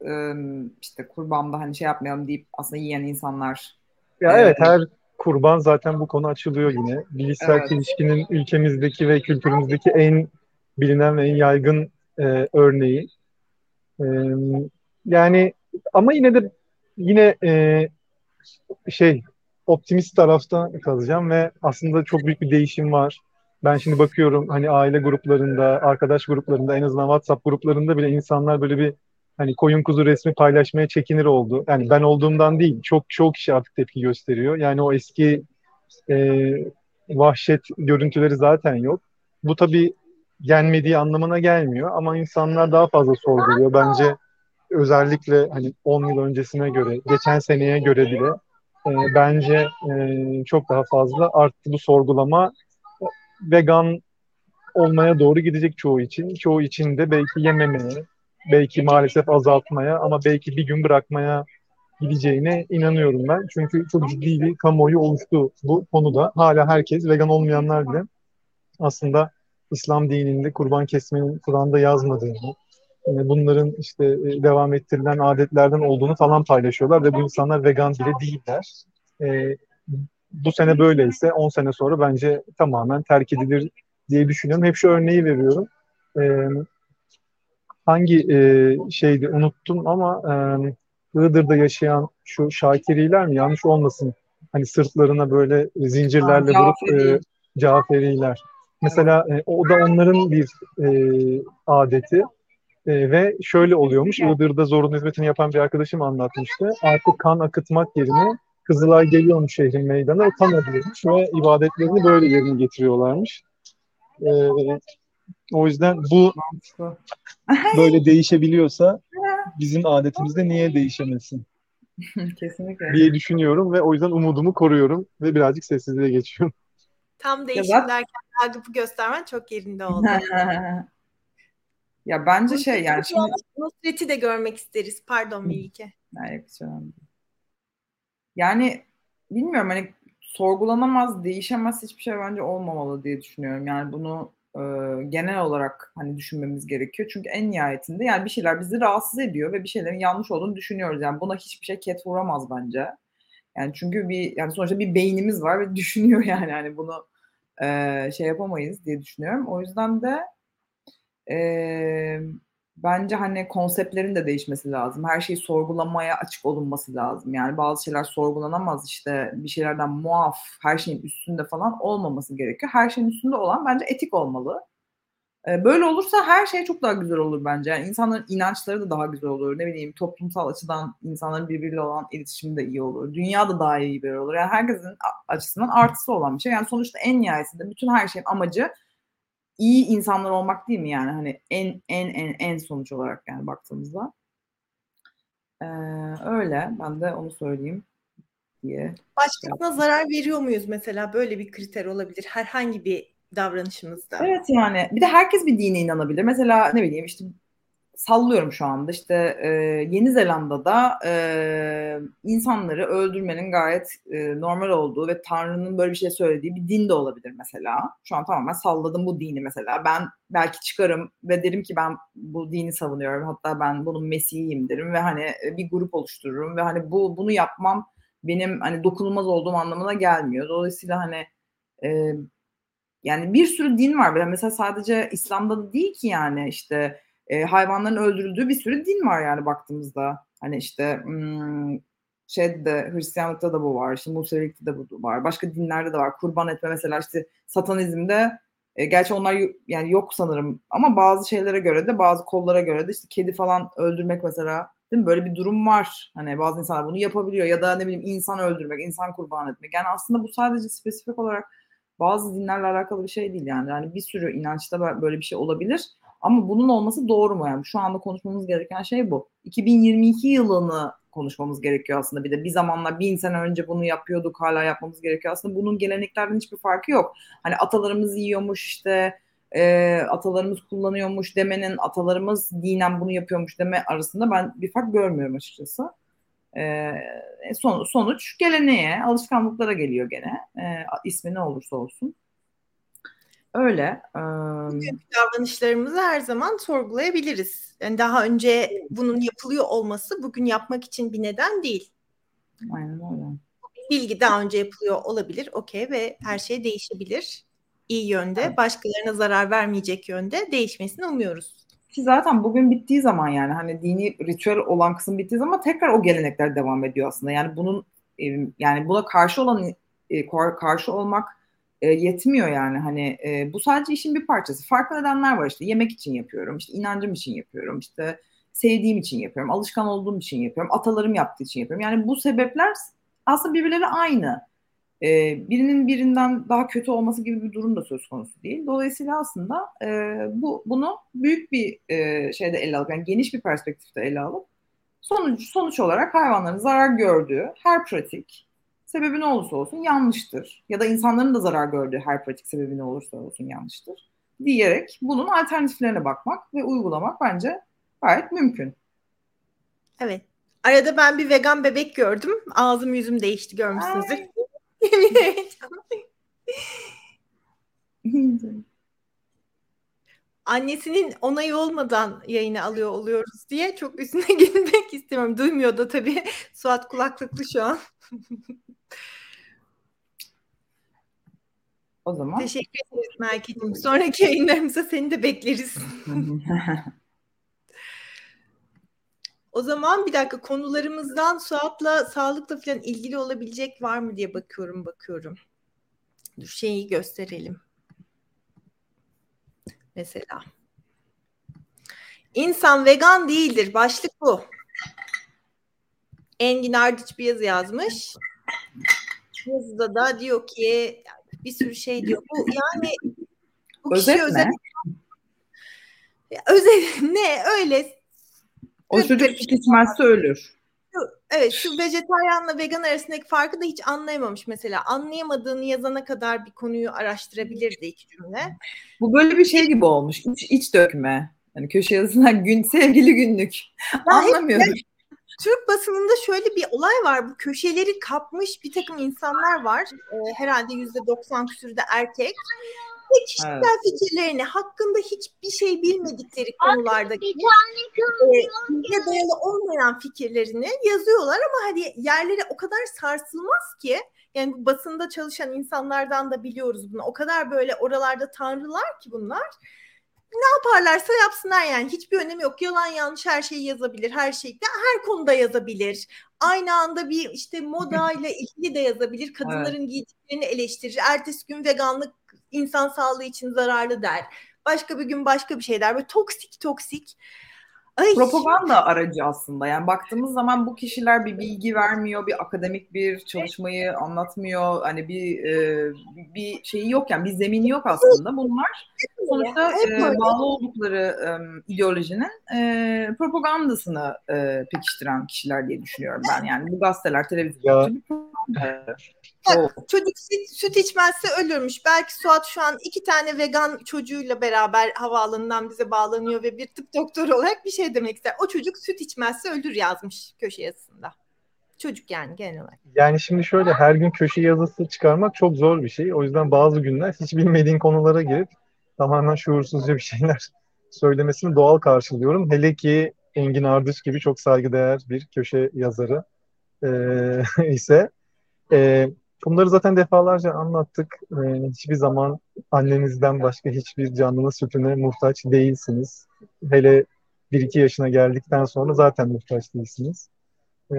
ım, işte kurbanda hani şey yapmayalım deyip aslında yiyen insanlar. Ya Evet. evet her kurban zaten bu konu açılıyor yine. Bilişsel Evet. çelişkinin ülkemizdeki ve kültürümüzdeki en bilinen ve en yaygın e, örneği. E, yani ama yine de yine e, şey optimist tarafta kalacağım ve aslında çok büyük bir değişim var. Ben şimdi bakıyorum hani aile gruplarında, arkadaş gruplarında, en azından WhatsApp gruplarında bile insanlar böyle bir hani koyun kuzu resmi paylaşmaya çekinir oldu. Yani ben olduğumdan değil, çok çok kişi artık tepki gösteriyor. Yani o eski e, vahşet görüntüleri zaten yok. Bu tabii yenmediği anlamına gelmiyor ama insanlar daha fazla sorguluyor. Bence özellikle hani 10 yıl öncesine göre, geçen seneye göre bile e, bence e, çok daha fazla arttı bu sorgulama. Vegan olmaya doğru gidecek çoğu için. Çoğu için de belki yememeye, belki maalesef azaltmaya ama belki bir gün bırakmaya gideceğine inanıyorum ben. Çünkü çok ciddi bir kamuoyu oluştu bu konuda. Hala herkes vegan olmayanlar bile aslında İslam dininde kurban kesmenin Kur'an'da yazmadığını, e, bunların işte e, devam ettirilen adetlerden olduğunu falan paylaşıyorlar ve bu insanlar vegan bile değiller. Bu sene böyleyse 10 sene sonra bence tamamen terk edilir diye düşünüyorum. Hep şu örneği veriyorum. E, hangi e, şeydi unuttum ama e, Iğdır'da yaşayan şu Şakiriler mi? Yanlış olmasın. Hani sırtlarına böyle zincirlerle Ha, vurup e, Caferiler. Mesela e, o da onların bir e, adeti. E, ve şöyle oluyormuş. Iğdır'da zorunlu hizmetini yapan bir arkadaşım anlatmıştı. Artık kan akıtmak yerine Kızılay geliyormuş şehrin meydana ve kan alıyormuş ve ibadetlerini böyle yerine getiriyorlarmış. E, o yüzden bu böyle değişebiliyorsa bizim adetimizde niye değişemesin? Kesinlikle. diye düşünüyorum ve o yüzden umudumu koruyorum ve birazcık sessizliğe geçiyorum. Tam değişim ya derken Ragıp'ı göstermen çok yerinde oldu. ya bence şey yani şimdi... Nusret'i de görmek isteriz. Pardon Melike. Yani bilmiyorum hani sorgulanamaz, değişemez hiçbir şey bence olmamalı diye düşünüyorum. Yani bunu e, genel olarak hani düşünmemiz gerekiyor. Çünkü en nihayetinde yani bir şeyler bizi rahatsız ediyor ve bir şeylerin yanlış olduğunu düşünüyoruz. Yani buna hiçbir şey ket vuramaz bence. Yani çünkü bir yani sonuçta bir beynimiz var ve düşünüyor yani hani bunu e, şey yapamayız diye düşünüyorum. O yüzden de e, bence hani konseptlerin de değişmesi lazım. Her şeyi sorgulamaya açık olunması lazım. Yani bazı şeyler sorgulanamaz işte bir şeylerden muaf, her şeyin üstünde falan olmaması gerekiyor. Her şeyin üstünde olan bence etik olmalı. Böyle olursa her şey çok daha güzel olur bence. Yani insanların inançları da daha güzel olur. Ne bileyim toplumsal açıdan insanların birbiriyle olan iletişimi de iyi olur. Dünya da daha iyi bir olur. Yani herkesin açısından artısı olan bir şey. Yani sonuçta en nihayetinde bütün her şeyin amacı iyi insanlar olmak değil mi yani hani en en en en sonuç olarak yani baktığımızda. Ee, öyle ben de onu söyleyeyim diye. Başkasına zarar veriyor muyuz mesela böyle bir kriter olabilir herhangi bir davranışımızda. Evet yani bir de herkes bir dine inanabilir. Mesela ne bileyim işte sallıyorum şu anda işte e, Yeni Zelanda'da e, insanları öldürmenin gayet e, normal olduğu ve Tanrı'nın böyle bir şey söylediği bir din de olabilir mesela. Şu an tamamen salladım bu dini mesela. Ben belki çıkarım ve derim ki ben bu dini savunuyorum. Hatta ben bunun mesihiyim derim ve hani bir grup oluştururum ve hani bu bunu yapmam benim hani dokunulmaz olduğum anlamına gelmiyor. Dolayısıyla hani e, yani bir sürü din var. Mesela sadece İslam'da da değil ki yani işte e, hayvanların öldürüldüğü bir sürü din var yani baktığımızda. Hani işte hmm, şeyde Hristiyanlıkta da bu var, işte Musevilikte de bu var, başka dinlerde de var. Kurban etme mesela işte satanizmde e, gerçi onlar yani yok sanırım ama bazı şeylere göre de bazı kollara göre de işte kedi falan öldürmek mesela değil mi? Böyle bir durum var. Hani bazı insanlar bunu yapabiliyor ya da ne bileyim insan öldürmek, insan kurban etmek. Yani aslında bu sadece spesifik olarak bazı dinlerle alakalı bir şey değil yani. Yani bir sürü inançta böyle bir şey olabilir. Ama bunun olması doğru mu yani? Şu anda konuşmamız gereken şey bu. 2022 yılını konuşmamız gerekiyor aslında. Bir de bir zamanlar bin sene önce bunu yapıyorduk hala yapmamız gerekiyor. Aslında bunun geleneklerden hiçbir farkı yok. Hani atalarımız yiyormuş işte e, atalarımız kullanıyormuş demenin atalarımız dinen bunu yapıyormuş deme arasında ben bir fark görmüyorum açıkçası. E, son, sonuç geleneğe, alışkanlıklara geliyor gene. E, ismi ne olursa olsun. Öyle. Bugünkü davranışlarımızı her zaman sorgulayabiliriz. Yani daha önce bunun yapılıyor olması bugün yapmak için bir neden değil. Aynen öyle. Bilgi daha önce yapılıyor olabilir, okey ve her şey değişebilir. İyi yönde, başkalarına zarar vermeyecek yönde değişmesini umuyoruz. Ki zaten bugün bittiği zaman yani hani dini ritüel olan kısım bittiği zaman tekrar o gelenekler devam ediyor aslında. Yani bunun yani buna karşı olan karşı olmak e, yetmiyor yani hani e, bu sadece işin bir parçası. Farklı nedenler var işte yemek için yapıyorum, işte inancım için yapıyorum, işte sevdiğim için yapıyorum, alışkan olduğum için yapıyorum, atalarım yaptığı için yapıyorum. Yani bu sebepler aslında birbirleri aynı. E, birinin birinden daha kötü olması gibi bir durum da söz konusu değil. Dolayısıyla aslında e, bu bunu büyük bir e, şeyde ele alıp yani geniş bir perspektifte ele alıp sonuç sonuç olarak hayvanların zarar gördüğü her pratik sebebi ne olursa olsun yanlıştır. Ya da insanların da zarar gördüğü her pratik sebebi ne olursa olsun yanlıştır. Diyerek bunun alternatiflerine bakmak ve uygulamak bence gayet mümkün. Evet. Arada ben bir vegan bebek gördüm. Ağzım yüzüm değişti görmüşsünüzdür. Annesinin onayı olmadan yayını alıyor oluyoruz diye çok üstüne gitmek istemiyorum. Duymuyor da tabii. Suat kulaklıklı şu an. O zaman. Teşekkür ederiz Melike'cim. Sonraki yayınlarımızda seni de bekleriz. o zaman bir dakika konularımızdan Suat'la sağlıkla falan ilgili olabilecek var mı diye bakıyorum bakıyorum. Dur şeyi gösterelim. Mesela. İnsan vegan değildir. Başlık bu. Engin Ardıç bir yazı yazmış. Yazıda da diyor ki bir sürü şey diyor. Bu yani bu özet kişi özet. Özet ne öyle. O çocuk içmezse ölür. Evet şu vejetaryenle vegan arasındaki farkı da hiç anlayamamış mesela. Anlayamadığını yazana kadar bir konuyu araştırabilirdi iki cümle. Bu böyle bir şey gibi olmuş. İç, iç dökme. Yani köşe yazısına gün sevgili günlük. Anlamıyorum. Hep, Türk basınında şöyle bir olay var. Bu köşeleri kapmış bir takım insanlar var. Ee, herhalde yüzde doksan küsürde erkek. Ve kişisel evet. fikirlerini hakkında hiçbir şey bilmedikleri konulardaki e, dayalı olmayan fikirlerini yazıyorlar ama hani yerleri o kadar sarsılmaz ki yani bu basında çalışan insanlardan da biliyoruz bunu. O kadar böyle oralarda tanrılar ki bunlar ne yaparlarsa yapsınlar yani hiçbir önemi yok. Yalan yanlış her şeyi yazabilir, her şeyde her konuda yazabilir. Aynı anda bir işte moda ile ilgili de yazabilir. Kadınların evet. giydiklerini eleştirir. Ertesi gün veganlık insan sağlığı için zararlı der. Başka bir gün başka bir şey der. Böyle toksik toksik. Ay. Propaganda aracı aslında. Yani baktığımız zaman bu kişiler bir bilgi vermiyor, bir akademik bir çalışmayı anlatmıyor. Hani bir e, bir şeyi yok yani bir zemini yok aslında. Bunlar sonuçta e, bağlı oldukları e, ideolojinin e, propagandasını e, pekiştiren kişiler diye düşünüyorum ben. Yani bu gazeteler, televizyon. Çocuk süt, süt içmezse ölürmüş. Belki Suat şu an iki tane vegan çocuğuyla beraber havaalanından bize bağlanıyor ve bir tıp doktoru olarak bir şey demek ister. O çocuk süt içmezse ölür yazmış köşe yazısında. Çocuk yani genel olarak. Yani şimdi şöyle her gün köşe yazısı çıkarmak çok zor bir şey. O yüzden bazı günler hiç bilmediğin konulara girip tamamen şuursuzca bir şeyler söylemesini doğal karşılıyorum. Hele ki Engin Ardıç gibi çok saygıdeğer bir köşe yazarı e, ise e, bunları zaten defalarca anlattık. E, hiçbir zaman annenizden başka hiçbir canlının sütüne muhtaç değilsiniz. Hele 1-2 yaşına geldikten sonra zaten muhtaç değilsiniz. E,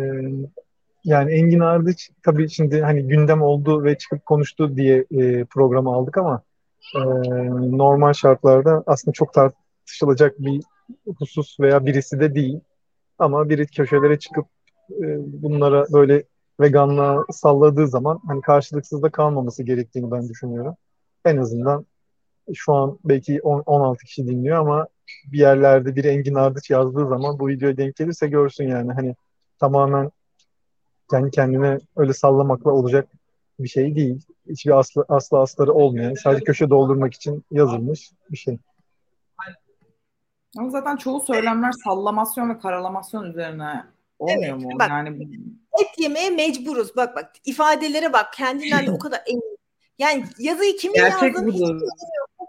yani Engin Ardıç tabii şimdi hani gündem oldu ve çıkıp konuştu diye e, programı aldık ama e, normal şartlarda aslında çok tartışılacak bir husus veya birisi de değil. Ama biri köşelere çıkıp e, bunlara böyle veganlığa salladığı zaman hani karşılıksız da kalmaması gerektiğini ben düşünüyorum. En azından şu an belki 10, 16 kişi dinliyor ama bir yerlerde bir Engin Ardıç yazdığı zaman bu videoya denk gelirse görsün yani hani tamamen kendi kendine öyle sallamakla olacak bir şey değil. Hiçbir aslı, aslı asları olmayan, sadece köşe doldurmak için yazılmış bir şey. Ama zaten çoğu söylemler sallamasyon ve karalamasyon üzerine olmuyor evet, mu? Bak, yani et yemeye mecburuz. Bak bak ifadelere bak. Kendinden de o kadar emin. Yani yazıyı kimin Gerçek yazdığını hiç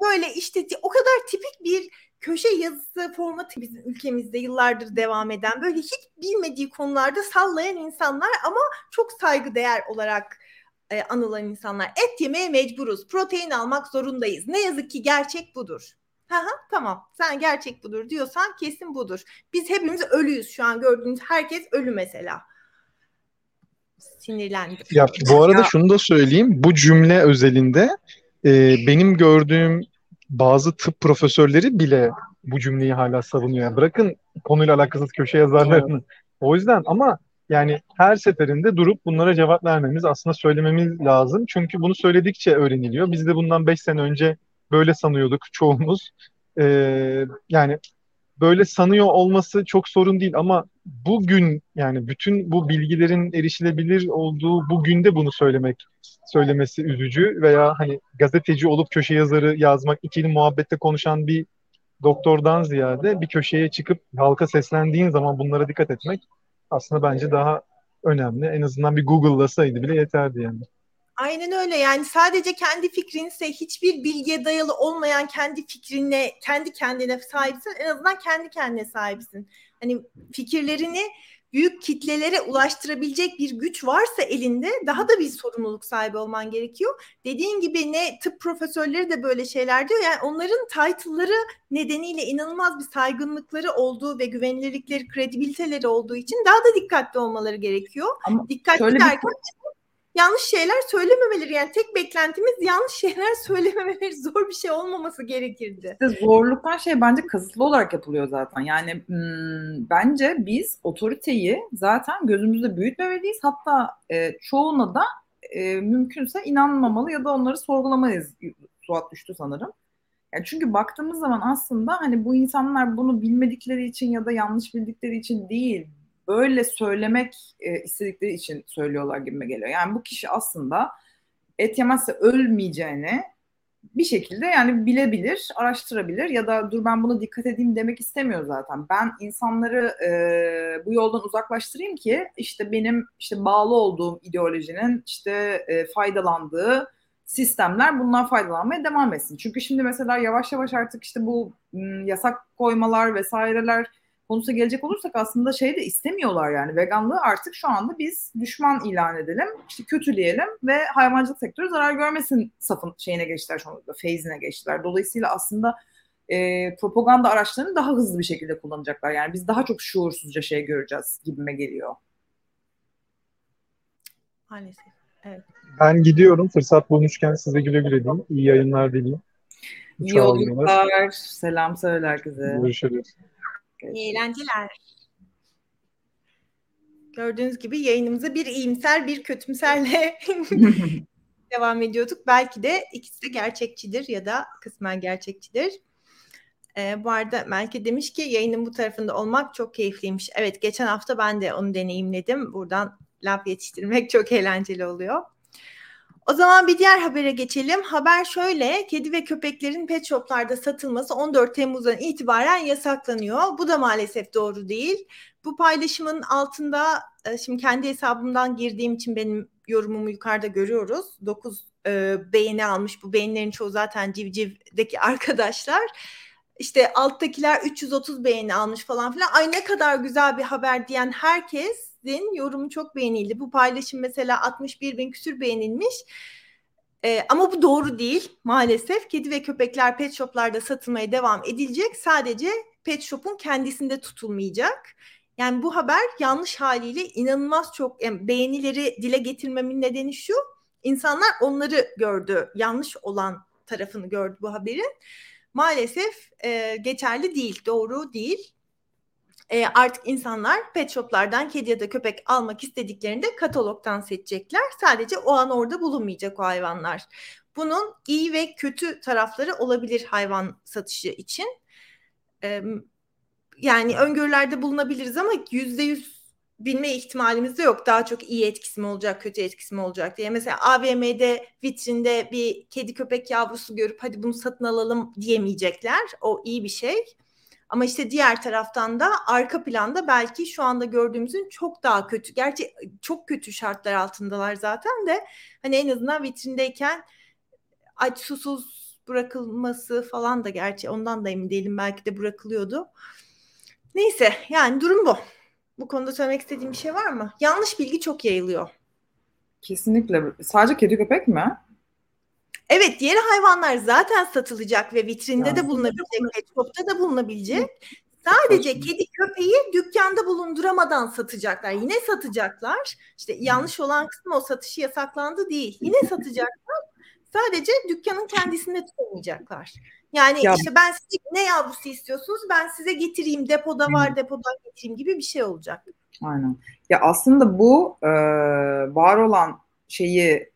Böyle işte o kadar tipik bir köşe yazısı formatı bizim ülkemizde yıllardır devam eden böyle hiç bilmediği konularda sallayan insanlar ama çok saygıdeğer olarak e, anılan insanlar. Et yemeye mecburuz. Protein almak zorundayız. Ne yazık ki gerçek budur. Ha tamam sen gerçek budur diyorsan kesin budur. Biz hepimiz ölüyüz şu an gördüğünüz herkes ölü mesela. Sinirlendim. Ya bu arada ya. şunu da söyleyeyim. Bu cümle özelinde e, benim gördüğüm bazı tıp profesörleri bile bu cümleyi hala savunuyor. Yani bırakın konuyla alakasız köşe yazarlarını. Evet. O yüzden ama yani her seferinde durup bunlara cevap vermemiz, aslında söylememiz lazım. Çünkü bunu söyledikçe öğreniliyor. Biz de bundan 5 sene önce böyle sanıyorduk çoğumuz. Ee, yani böyle sanıyor olması çok sorun değil ama bugün yani bütün bu bilgilerin erişilebilir olduğu bugün de bunu söylemek söylemesi üzücü veya hani gazeteci olup köşe yazarı yazmak ikili muhabbette konuşan bir doktordan ziyade bir köşeye çıkıp halka seslendiğin zaman bunlara dikkat etmek aslında bence daha önemli. En azından bir Google'lasaydı bile yeterdi yani. Aynen öyle yani sadece kendi fikrinse hiçbir bilgiye dayalı olmayan kendi fikrine kendi kendine sahipsin en azından kendi kendine sahipsin. Hani fikirlerini büyük kitlelere ulaştırabilecek bir güç varsa elinde daha da bir sorumluluk sahibi olman gerekiyor. Dediğin gibi ne tıp profesörleri de böyle şeyler diyor. Yani onların title'ları nedeniyle inanılmaz bir saygınlıkları olduğu ve güvenilirlikleri, kredibiliteleri olduğu için daha da dikkatli olmaları gerekiyor. Ama dikkatli derken bir yanlış şeyler söylememeleri. Yani tek beklentimiz yanlış şeyler söylememeleri zor bir şey olmaması gerekirdi. İşte zorluktan şey bence kasıtlı olarak yapılıyor zaten. Yani hmm, bence biz otoriteyi zaten gözümüzde büyütmemeliyiz. Hatta e, çoğuna da e, mümkünse inanmamalı ya da onları sorgulamayız. Suat düştü sanırım. Yani çünkü baktığımız zaman aslında hani bu insanlar bunu bilmedikleri için ya da yanlış bildikleri için değil, böyle söylemek e, istedikleri için söylüyorlar gibi geliyor. Yani bu kişi aslında et yemezse ölmeyeceğini bir şekilde yani bilebilir, araştırabilir ya da dur ben buna dikkat edeyim demek istemiyor zaten. Ben insanları e, bu yoldan uzaklaştırayım ki işte benim işte bağlı olduğum ideolojinin işte e, faydalandığı sistemler bundan faydalanmaya devam etsin. Çünkü şimdi mesela yavaş yavaş artık işte bu m, yasak koymalar vesaireler konusuna gelecek olursak aslında şey de istemiyorlar yani veganlığı artık şu anda biz düşman ilan edelim, işte kötüleyelim ve hayvancılık sektörü zarar görmesin safın şeyine geçtiler şu anda, feyzine geçtiler. Dolayısıyla aslında e, propaganda araçlarını daha hızlı bir şekilde kullanacaklar. Yani biz daha çok şuursuzca şey göreceğiz gibime geliyor. Maalesef. Evet. Ben gidiyorum. Fırsat bulmuşken size güle güle diyeyim. İyi yayınlar dileyim. İyi yolculuklar. Selam söyle herkese. Görüşürüz. İyi eğlenceler. Gördüğünüz gibi yayınımıza bir iyimser bir kötümserle devam ediyorduk. Belki de ikisi de gerçekçidir ya da kısmen gerçekçidir. Ee, bu arada Melke demiş ki yayının bu tarafında olmak çok keyifliymiş. Evet geçen hafta ben de onu deneyimledim. Buradan laf yetiştirmek çok eğlenceli oluyor. O zaman bir diğer habere geçelim. Haber şöyle, kedi ve köpeklerin pet shoplarda satılması 14 Temmuz'dan itibaren yasaklanıyor. Bu da maalesef doğru değil. Bu paylaşımın altında, e, şimdi kendi hesabımdan girdiğim için benim yorumumu yukarıda görüyoruz. 9 e, beğeni almış. Bu beğenilerin çoğu zaten Civciv'deki arkadaşlar. İşte alttakiler 330 beğeni almış falan filan. Ay ne kadar güzel bir haber diyen herkes Din yorumu çok beğenildi. Bu paylaşım mesela 61 bin küsür beğenilmiş. Ee, ama bu doğru değil maalesef. Kedi ve köpekler pet shoplarda satılmaya devam edilecek. Sadece pet shop'un kendisinde tutulmayacak. Yani bu haber yanlış haliyle inanılmaz çok yani beğenileri dile getirmemin nedeni şu. İnsanlar onları gördü. Yanlış olan tarafını gördü bu haberin. Maalesef e, geçerli değil, doğru değil e, artık insanlar pet shoplardan kedi ya da köpek almak istediklerinde katalogdan seçecekler. Sadece o an orada bulunmayacak o hayvanlar. Bunun iyi ve kötü tarafları olabilir hayvan satışı için. E, yani öngörülerde bulunabiliriz ama yüzde yüz bilme ihtimalimiz de yok. Daha çok iyi etkisi mi olacak, kötü etkisi mi olacak diye. Mesela AVM'de vitrinde bir kedi köpek yavrusu görüp hadi bunu satın alalım diyemeyecekler. O iyi bir şey. Ama işte diğer taraftan da arka planda belki şu anda gördüğümüzün çok daha kötü. Gerçi çok kötü şartlar altındalar zaten de hani en azından vitrindeyken aç susuz bırakılması falan da gerçi ondan da emin değilim belki de bırakılıyordu. Neyse yani durum bu. Bu konuda söylemek istediğim bir şey var mı? Yanlış bilgi çok yayılıyor. Kesinlikle. Sadece kedi köpek mi? Evet diğer hayvanlar zaten satılacak ve vitrinde yani. de bulunabilecek, pet shop'ta da bulunabilecek. Sadece kedi köpeği dükkanda bulunduramadan satacaklar. Yine satacaklar. İşte yanlış olan kısmı o satışı yasaklandı değil. Yine satacaklar. Sadece dükkanın kendisinde tutamayacaklar. Yani ya. işte ben size ne yavrusu istiyorsunuz ben size getireyim depoda var depodan getireyim gibi bir şey olacak. Aynen. Ya aslında bu e, var olan şeyi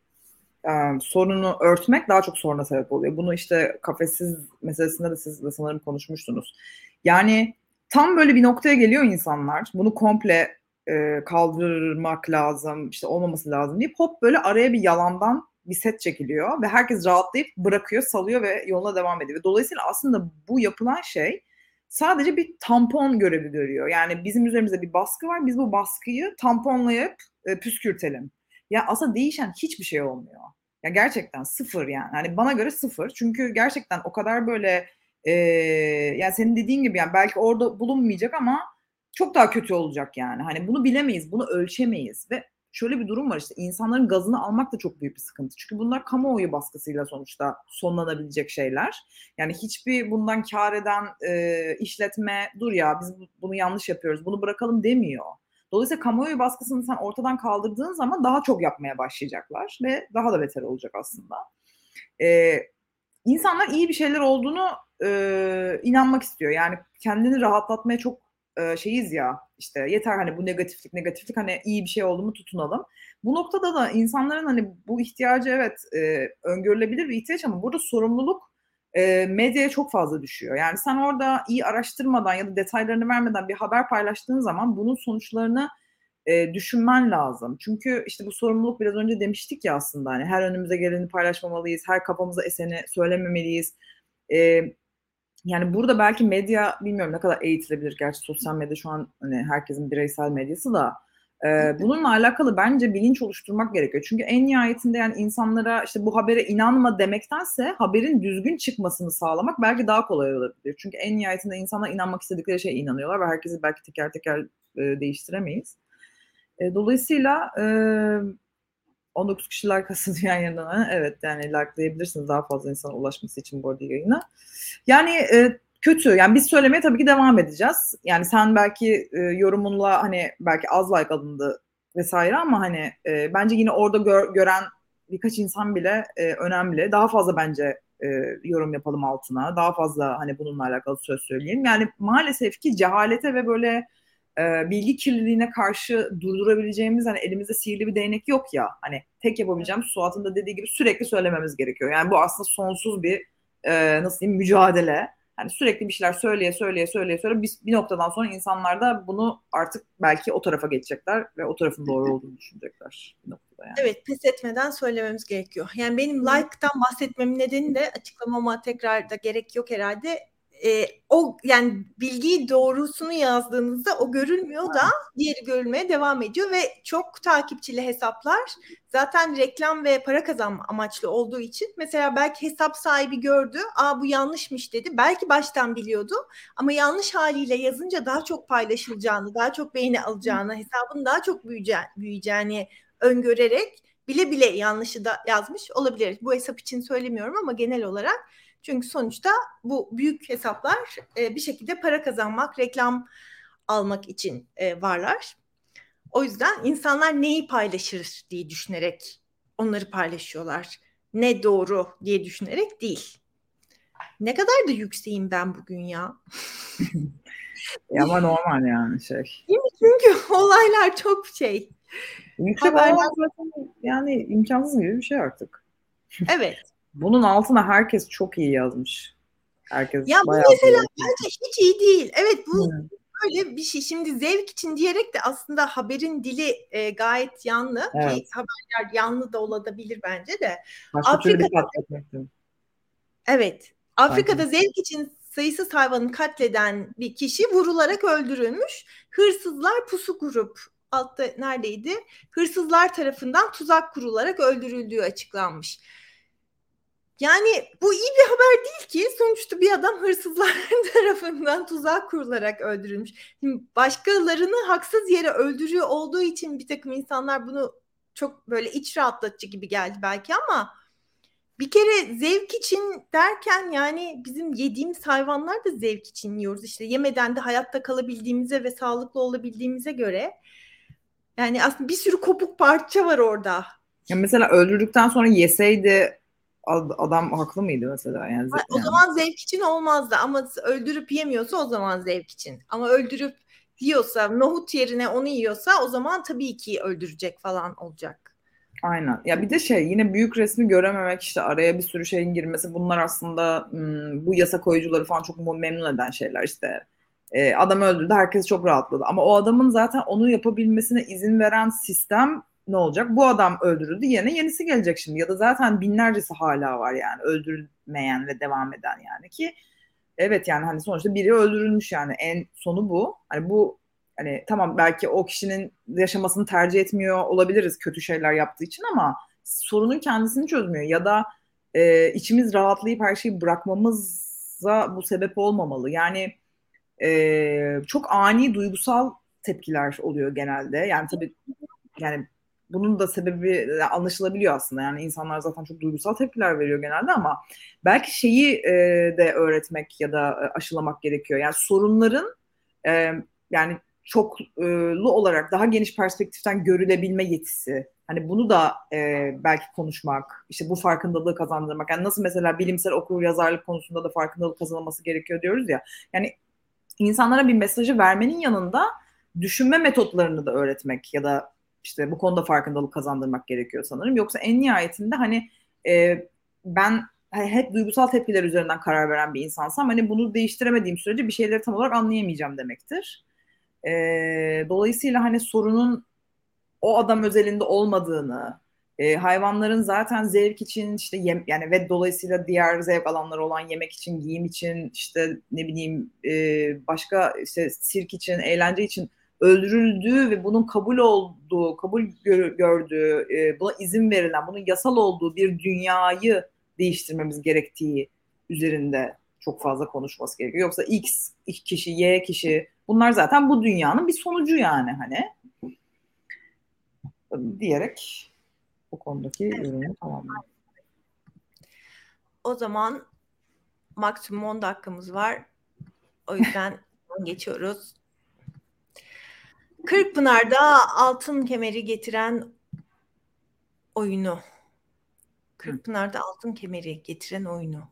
e, sorunu örtmek daha çok soruna sebep oluyor. Bunu işte kafesiz meselesinde de siz de sanırım konuşmuştunuz. Yani tam böyle bir noktaya geliyor insanlar. Bunu komple e, kaldırmak lazım, işte olmaması lazım deyip hop böyle araya bir yalandan bir set çekiliyor ve herkes rahatlayıp bırakıyor, salıyor ve yoluna devam ediyor. Dolayısıyla aslında bu yapılan şey sadece bir tampon görevi görüyor. Yani bizim üzerimizde bir baskı var. Biz bu baskıyı tamponlayıp e, püskürtelim. Ya aslında değişen hiçbir şey olmuyor. Ya gerçekten sıfır yani. Hani bana göre sıfır. Çünkü gerçekten o kadar böyle e, yani senin dediğin gibi yani belki orada bulunmayacak ama çok daha kötü olacak yani. Hani bunu bilemeyiz, bunu ölçemeyiz ve şöyle bir durum var işte insanların gazını almak da çok büyük bir sıkıntı. Çünkü bunlar kamuoyu baskısıyla sonuçta sonlanabilecek şeyler. Yani hiçbir bundan kar eden e, işletme dur ya biz bunu yanlış yapıyoruz bunu bırakalım demiyor. Dolayısıyla kamuoyu baskısını sen ortadan kaldırdığın zaman daha çok yapmaya başlayacaklar ve daha da beter olacak aslında. Ee, insanlar iyi bir şeyler olduğunu e, inanmak istiyor. Yani kendini rahatlatmaya çok e, şeyiz ya işte yeter hani bu negatiflik negatiflik hani iyi bir şey oldu mu tutunalım. Bu noktada da insanların hani bu ihtiyacı evet e, öngörülebilir bir ihtiyaç ama burada sorumluluk e, medyaya çok fazla düşüyor. Yani sen orada iyi araştırmadan ya da detaylarını vermeden bir haber paylaştığın zaman bunun sonuçlarını e, düşünmen lazım. Çünkü işte bu sorumluluk biraz önce demiştik ya aslında hani her önümüze geleni paylaşmamalıyız, her kafamıza eseni söylememeliyiz. E, yani burada belki medya bilmiyorum ne kadar eğitilebilir. Gerçi sosyal medya şu an hani herkesin bireysel medyası da. E, bununla alakalı bence bilinç oluşturmak gerekiyor. Çünkü en nihayetinde yani insanlara işte bu habere inanma demektense haberin düzgün çıkmasını sağlamak belki daha kolay olabilir. Çünkü en nihayetinde insanlar inanmak istedikleri şeye inanıyorlar ve herkesi belki teker teker e, değiştiremeyiz. E, dolayısıyla e, 19 kişiler kasılıyor yan yana. Evet yani likelayabilirsiniz daha fazla insana ulaşması için bu arada yayına. Yani e, kötü. Yani biz söylemeye tabii ki devam edeceğiz. Yani sen belki e, yorumunla hani belki az like alındı vesaire ama hani e, bence yine orada gör, gören birkaç insan bile e, önemli. Daha fazla bence e, yorum yapalım altına. Daha fazla hani bununla alakalı söz söyleyelim. Yani maalesef ki cehalete ve böyle e, bilgi kirliliğine karşı durdurabileceğimiz hani elimizde sihirli bir değnek yok ya. Hani tek yapabileceğimiz Suat'ın da dediği gibi sürekli söylememiz gerekiyor. Yani bu aslında sonsuz bir e, nasıl diyeyim mücadele. Hani sürekli bir şeyler söyleye söyleye söyleye söyleye bir, bir noktadan sonra insanlar da bunu artık belki o tarafa geçecekler ve o tarafın doğru olduğunu düşünecekler. Bir noktada yani. Evet pes etmeden söylememiz gerekiyor. Yani benim like'tan bahsetmemin nedeni de açıklamama tekrar da gerek yok herhalde e, o yani bilgiyi doğrusunu yazdığınızda o görülmüyor da diğeri görülmeye devam ediyor ve çok takipçili hesaplar zaten reklam ve para kazanma amaçlı olduğu için mesela belki hesap sahibi gördü aa bu yanlışmış dedi. Belki baştan biliyordu ama yanlış haliyle yazınca daha çok paylaşılacağını daha çok beğeni alacağını hesabın daha çok büyüyeceğini, büyüyeceğini öngörerek bile bile yanlışı da yazmış olabilir. Bu hesap için söylemiyorum ama genel olarak çünkü sonuçta bu büyük hesaplar e, bir şekilde para kazanmak, reklam almak için e, varlar. O yüzden insanlar neyi paylaşır diye düşünerek onları paylaşıyorlar. Ne doğru diye düşünerek değil. Ne kadar da yükseğim ben bugün ya. ya ama normal yani şey. Çünkü olaylar çok şey. Yüksek Haberler... yani imkansız gibi bir şey artık. Evet. Bunun altına herkes çok iyi yazmış. Herkes ya bu mesela bence hiç iyi değil. Evet bu hmm. böyle bir şey. Şimdi zevk için diyerek de aslında haberin dili e, gayet yanlı. Evet. Ki haberler yanlı da olabilir bence de. Başka Afrika'da, evet. Afrika'da Aynen. zevk için sayısız hayvanı katleden bir kişi vurularak öldürülmüş. Hırsızlar pusu kurup altta neredeydi? Hırsızlar tarafından tuzak kurularak öldürüldüğü açıklanmış. Yani bu iyi bir haber değil ki sonuçta bir adam hırsızlar tarafından tuzak kurularak öldürülmüş. Şimdi başkalarını haksız yere öldürüyor olduğu için bir takım insanlar bunu çok böyle iç rahatlatıcı gibi geldi belki ama bir kere zevk için derken yani bizim yediğimiz hayvanlar da zevk için yiyoruz. İşte yemeden de hayatta kalabildiğimize ve sağlıklı olabildiğimize göre yani aslında bir sürü kopuk parça var orada. Ya mesela öldürdükten sonra yeseydi adam haklı mıydı mesela? Yani, o yani. zaman zevk için olmazdı ama öldürüp yemiyorsa o zaman zevk için. Ama öldürüp yiyorsa, nohut yerine onu yiyorsa o zaman tabii ki öldürecek falan olacak. Aynen. Ya bir de şey yine büyük resmi görememek işte araya bir sürü şeyin girmesi bunlar aslında bu yasa koyucuları falan çok memnun eden şeyler işte. Adam öldürdü herkes çok rahatladı ama o adamın zaten onu yapabilmesine izin veren sistem ne olacak? Bu adam öldürüldü yerine yenisi gelecek şimdi ya da zaten binlercesi hala var yani öldürülmeyen ve devam eden yani ki evet yani hani sonuçta biri öldürülmüş yani en sonu bu. Hani bu hani tamam belki o kişinin yaşamasını tercih etmiyor olabiliriz kötü şeyler yaptığı için ama sorunun kendisini çözmüyor ya da e, içimiz rahatlayıp her şeyi bırakmamıza bu sebep olmamalı. Yani e, çok ani duygusal tepkiler oluyor genelde. Yani tabii yani bunun da sebebi anlaşılabiliyor aslında. Yani insanlar zaten çok duygusal tepkiler veriyor genelde ama belki şeyi e, de öğretmek ya da e, aşılamak gerekiyor. Yani sorunların e, yani çoklu olarak daha geniş perspektiften görülebilme yetisi. Hani bunu da e, belki konuşmak, işte bu farkındalığı kazandırmak. Yani nasıl mesela bilimsel okur yazarlık konusunda da farkındalık kazanılması gerekiyor diyoruz ya. Yani insanlara bir mesajı vermenin yanında düşünme metotlarını da öğretmek ya da işte bu konuda farkındalık kazandırmak gerekiyor sanırım. Yoksa en nihayetinde hani e, ben hep duygusal tepkiler üzerinden karar veren bir insansam hani bunu değiştiremediğim sürece bir şeyleri tam olarak anlayamayacağım demektir. E, dolayısıyla hani sorunun o adam özelinde olmadığını, e, hayvanların zaten zevk için işte yem, yani ve dolayısıyla diğer zevk alanları olan yemek için, giyim için, işte ne bileyim e, başka işte sirk için, eğlence için öldürüldüğü ve bunun kabul olduğu, kabul gör, gördüğü, e, buna izin verilen, bunun yasal olduğu bir dünyayı değiştirmemiz gerektiği üzerinde çok fazla konuşması gerekiyor. Yoksa X kişi, Y kişi bunlar zaten bu dünyanın bir sonucu yani hani diyerek bu konudaki yorumu tamamlayalım. O zaman maksimum 10 dakikamız var. O yüzden geçiyoruz. Kırkpınar'da altın kemeri getiren oyunu. Kırkpınar'da altın kemeri getiren oyunu.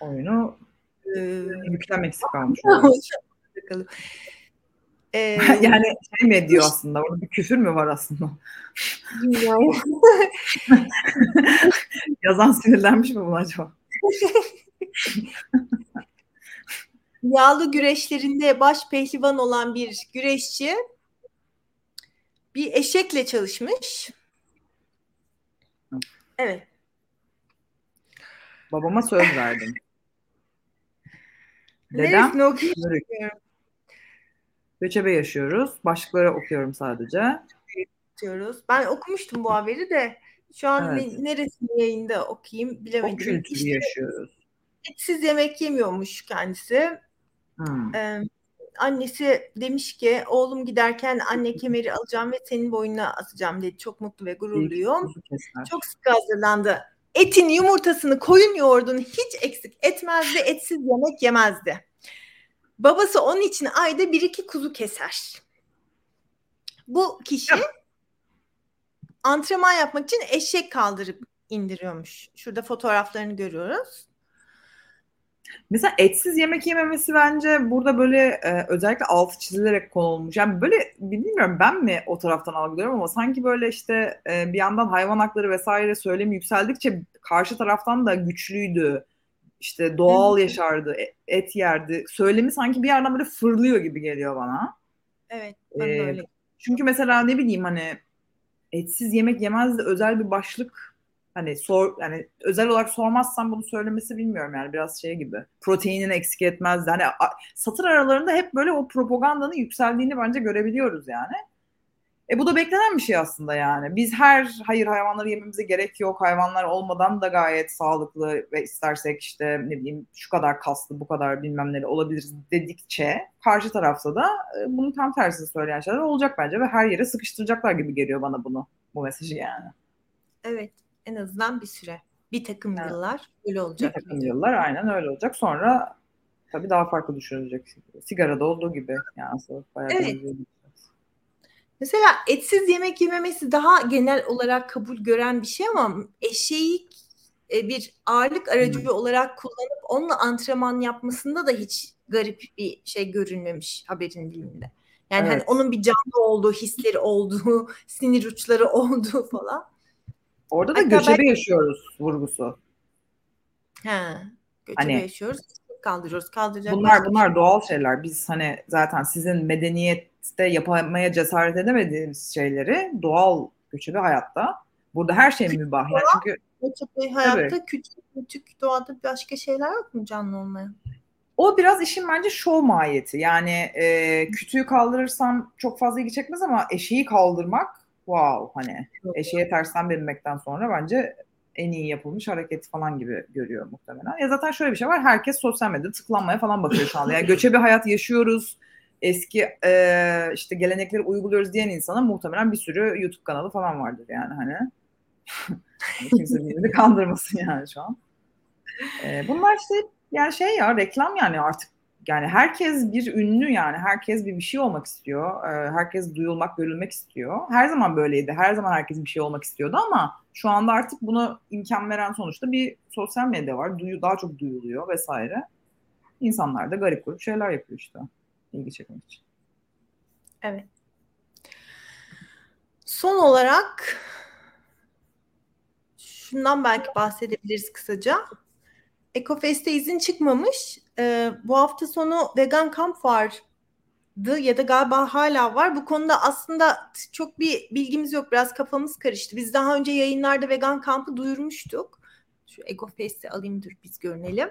Oyunu ee, yüklenmek eksik kalmış. Ee, yani şey mi diyor aslında? Orada bir küfür mü var aslında? Yazan sinirlenmiş mi bu acaba? Yağlı güreşlerinde baş pehlivan olan bir güreşçi bir eşekle çalışmış. Evet. Babama söz verdim. Dedem Göçebe yaşıyoruz. Başlıkları okuyorum sadece. Ben okumuştum bu haberi de şu an evet. neresinde yayında okuyayım bilemedim. O kültürü işte, yaşıyoruz. Etsiz yemek yemiyormuş kendisi. Hmm. Ee, annesi demiş ki oğlum giderken anne kemeri alacağım ve senin boynuna asacağım dedi. Çok mutlu ve gururluyum. Çok sık hazırlandı. Etin yumurtasını koyun yoğurdunu hiç eksik etmezdi. Etsiz yemek yemezdi. Babası onun için ayda bir iki kuzu keser. Bu kişi antrenman yapmak için eşek kaldırıp indiriyormuş. Şurada fotoğraflarını görüyoruz. Mesela etsiz yemek yememesi bence burada böyle e, özellikle altı çizilerek konulmuş. Yani böyle bilmiyorum ben mi o taraftan algılıyorum ama sanki böyle işte e, bir yandan hayvan hakları vesaire söylemi yükseldikçe karşı taraftan da güçlüydü işte doğal yaşardı, e, et yerdi. Söylemi sanki bir yerden böyle fırlıyor gibi geliyor bana. Evet, ben ee, öyle. Çünkü mesela ne bileyim hani etsiz yemek yemez de özel bir başlık hani sor yani özel olarak sormazsam bunu söylemesi bilmiyorum yani biraz şey gibi. Proteinini eksik etmez. Hani satır aralarında hep böyle o propagandanın yükseldiğini bence görebiliyoruz yani. E bu da beklenen bir şey aslında yani. Biz her hayır hayvanları yememize gerek yok. Hayvanlar olmadan da gayet sağlıklı ve istersek işte ne bileyim şu kadar kaslı bu kadar bilmem ne olabiliriz dedikçe karşı tarafta da e, bunun tam tersini söyleyen şeyler olacak bence ve her yere sıkıştıracaklar gibi geliyor bana bunu bu mesajı yani. Evet en azından bir süre. Bir takım evet. yıllar öyle olacak. Bir takım yıllar aynen öyle olacak. Sonra tabii daha farklı düşünülecek. Sigarada olduğu gibi yani aslında bayağı evet. Mesela etsiz yemek yememesi daha genel olarak kabul gören bir şey ama eşeği e, bir ağırlık aracı hmm. olarak kullanıp onunla antrenman yapmasında da hiç garip bir şey görünmemiş haberin dilinde. Yani hani evet. hani onun bir canlı olduğu, hisleri olduğu, sinir uçları olduğu falan. Orada da Hatta göçebe ben... yaşıyoruz vurgusu. Ha, göçebe hani, yaşıyoruz. Kaldırıyoruz, kaldıracak. Bunlar bunlar doğal şeyler. Biz hani zaten sizin medeniyet de yapmaya cesaret edemediğimiz şeyleri doğal göçebe hayatta. Burada her şey mübah. Yani çünkü göçebe hayatta tabii. küçük küçük doğada başka şeyler yok mu canlı olmayan? O biraz işin bence şov mahiyeti. Yani e, kütüğü kaldırırsam çok fazla ilgi çekmez ama eşeği kaldırmak wow hani eşeğe tersten binmekten sonra bence en iyi yapılmış hareket falan gibi görüyor muhtemelen. Ya zaten şöyle bir şey var. Herkes sosyal medyada tıklanmaya falan bakıyor şu anda. Yani göçebe hayat yaşıyoruz eski e, işte gelenekleri uyguluyoruz diyen insana muhtemelen bir sürü YouTube kanalı falan vardır yani hani. Kimse birbirini kandırmasın yani şu an. E, bunlar işte yani şey ya reklam yani artık yani herkes bir ünlü yani herkes bir bir şey olmak istiyor. Ee, herkes duyulmak, görülmek istiyor. Her zaman böyleydi. Her zaman herkes bir şey olmak istiyordu ama şu anda artık buna imkan veren sonuçta bir sosyal medya var. Duyu, daha çok duyuluyor vesaire. İnsanlar da garip grup şeyler yapıyor işte. ilgi çekmek için. Evet. Son olarak şundan belki bahsedebiliriz kısaca. Ecofest'e izin çıkmamış. Ee, bu hafta sonu vegan kamp vardı ya da galiba hala var. Bu konuda aslında çok bir bilgimiz yok. Biraz kafamız karıştı. Biz daha önce yayınlarda vegan kampı duyurmuştuk. Şu Ecofest'i alayım dur biz görünelim.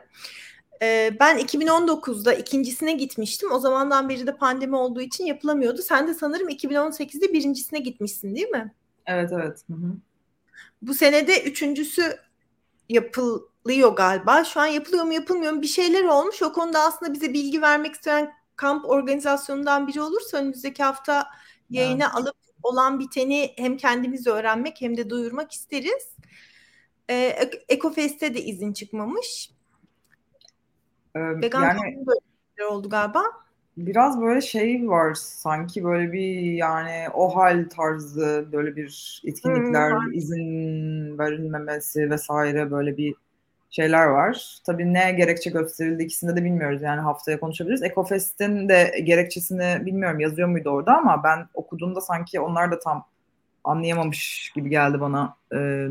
Ee, ben 2019'da ikincisine gitmiştim. O zamandan beri de pandemi olduğu için yapılamıyordu. Sen de sanırım 2018'de birincisine gitmişsin değil mi? Evet evet. Hı hı. Bu senede üçüncüsü yapılıyor galiba. Şu an yapılıyor mu yapılmıyor mu bir şeyler olmuş. O konuda aslında bize bilgi vermek isteyen kamp organizasyonundan biri olursa önümüzdeki hafta yayına evet. alıp olan biteni hem kendimiz öğrenmek hem de duyurmak isteriz. Ee, Ekofest'e de izin çıkmamış. Ee, Vegan yani, böyle oldu galiba. Biraz böyle şey var sanki böyle bir yani o hal tarzı böyle bir etkinlikler hmm. izin verilmemesi vesaire böyle bir şeyler var. Tabii ne gerekçe gösterildi ikisinde de bilmiyoruz yani haftaya konuşabiliriz. Ecofest'in de gerekçesini bilmiyorum yazıyor muydu orada ama ben okuduğumda sanki onlar da tam anlayamamış gibi geldi bana. Ee,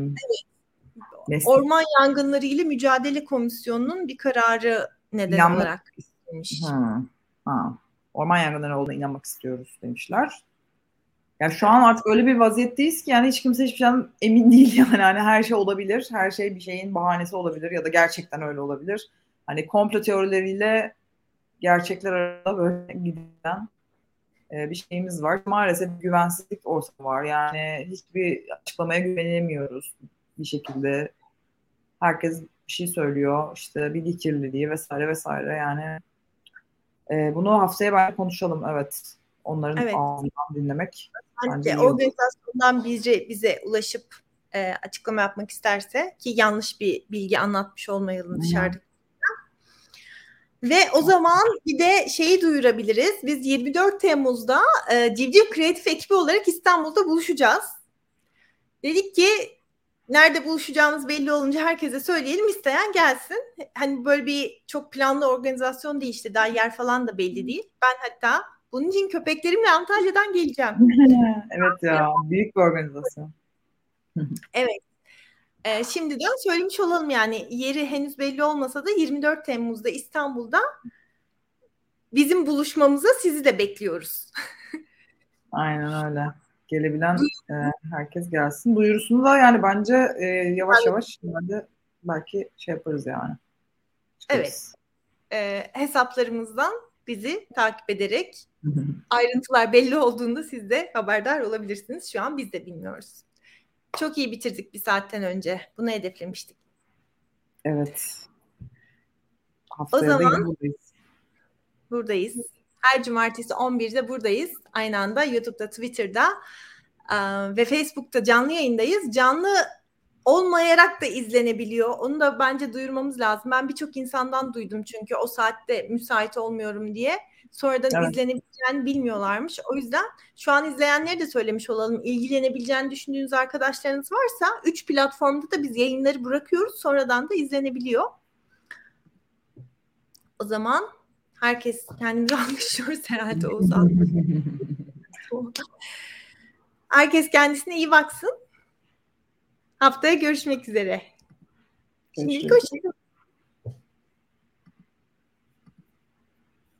evet. Orman Yangınları ile Mücadele Komisyonu'nun bir kararı neden İnanmak... olarak istemiş. Hmm. Ha. Orman yangınları olduğuna inanmak istiyoruz demişler. Yani şu an artık öyle bir vaziyetteyiz ki yani hiç kimse hiçbir şeyden emin değil yani. Hani her şey olabilir. Her şey bir şeyin bahanesi olabilir ya da gerçekten öyle olabilir. Hani komplo teorileriyle gerçekler arasında böyle giden e, bir şeyimiz var. Maalesef güvensizlik ortamı var. Yani hiçbir açıklamaya güvenemiyoruz bir şekilde. Herkes bir şey söylüyor. İşte bilgi kirliliği vesaire vesaire yani e, bunu haftaya ben konuşalım evet. Onların evet. ağzından dinlemek. Bence organizasyondan bize, bize ulaşıp e, açıklama yapmak isterse ki yanlış bir bilgi anlatmış olmayalım dışarıda. Ve o zaman bir de şeyi duyurabiliriz. Biz 24 Temmuz'da e, Civciv Kreatif ekibi olarak İstanbul'da buluşacağız. Dedik ki nerede buluşacağımız belli olunca herkese söyleyelim isteyen gelsin. Hani böyle bir çok planlı organizasyon değil işte daha yer falan da belli değil. Ben hatta bunun için köpeklerimle Antalya'dan geleceğim. evet ya büyük bir organizasyon. evet. Ee, şimdiden söylemiş olalım yani yeri henüz belli olmasa da 24 Temmuz'da İstanbul'da bizim buluşmamıza sizi de bekliyoruz. Aynen öyle gelebilen e, herkes gelsin. Duyurusunu da yani bence e, yavaş yavaş şimdi belki şey yaparız yani. Çıkarız. Evet. E, hesaplarımızdan bizi takip ederek ayrıntılar belli olduğunda siz de haberdar olabilirsiniz. Şu an biz de bilmiyoruz. Çok iyi bitirdik bir saatten önce. Bunu hedeflemiştik. Evet. Haftaya o zaman buradayız. buradayız. Her cumartesi 11'de buradayız. Aynı anda YouTube'da, Twitter'da ve Facebook'ta canlı yayındayız. Canlı olmayarak da izlenebiliyor. Onu da bence duyurmamız lazım. Ben birçok insandan duydum çünkü o saatte müsait olmuyorum diye. Sonradan evet. izlenebileceğini bilmiyorlarmış. O yüzden şu an izleyenleri de söylemiş olalım. İlgilenebileceğini düşündüğünüz arkadaşlarınız varsa 3 platformda da biz yayınları bırakıyoruz. Sonradan da izlenebiliyor. O zaman herkes kendimizi alkışlıyoruz herhalde Oğuzhan. herkes kendisine iyi baksın. Haftaya görüşmek üzere. Şimdilik hoşçakalın.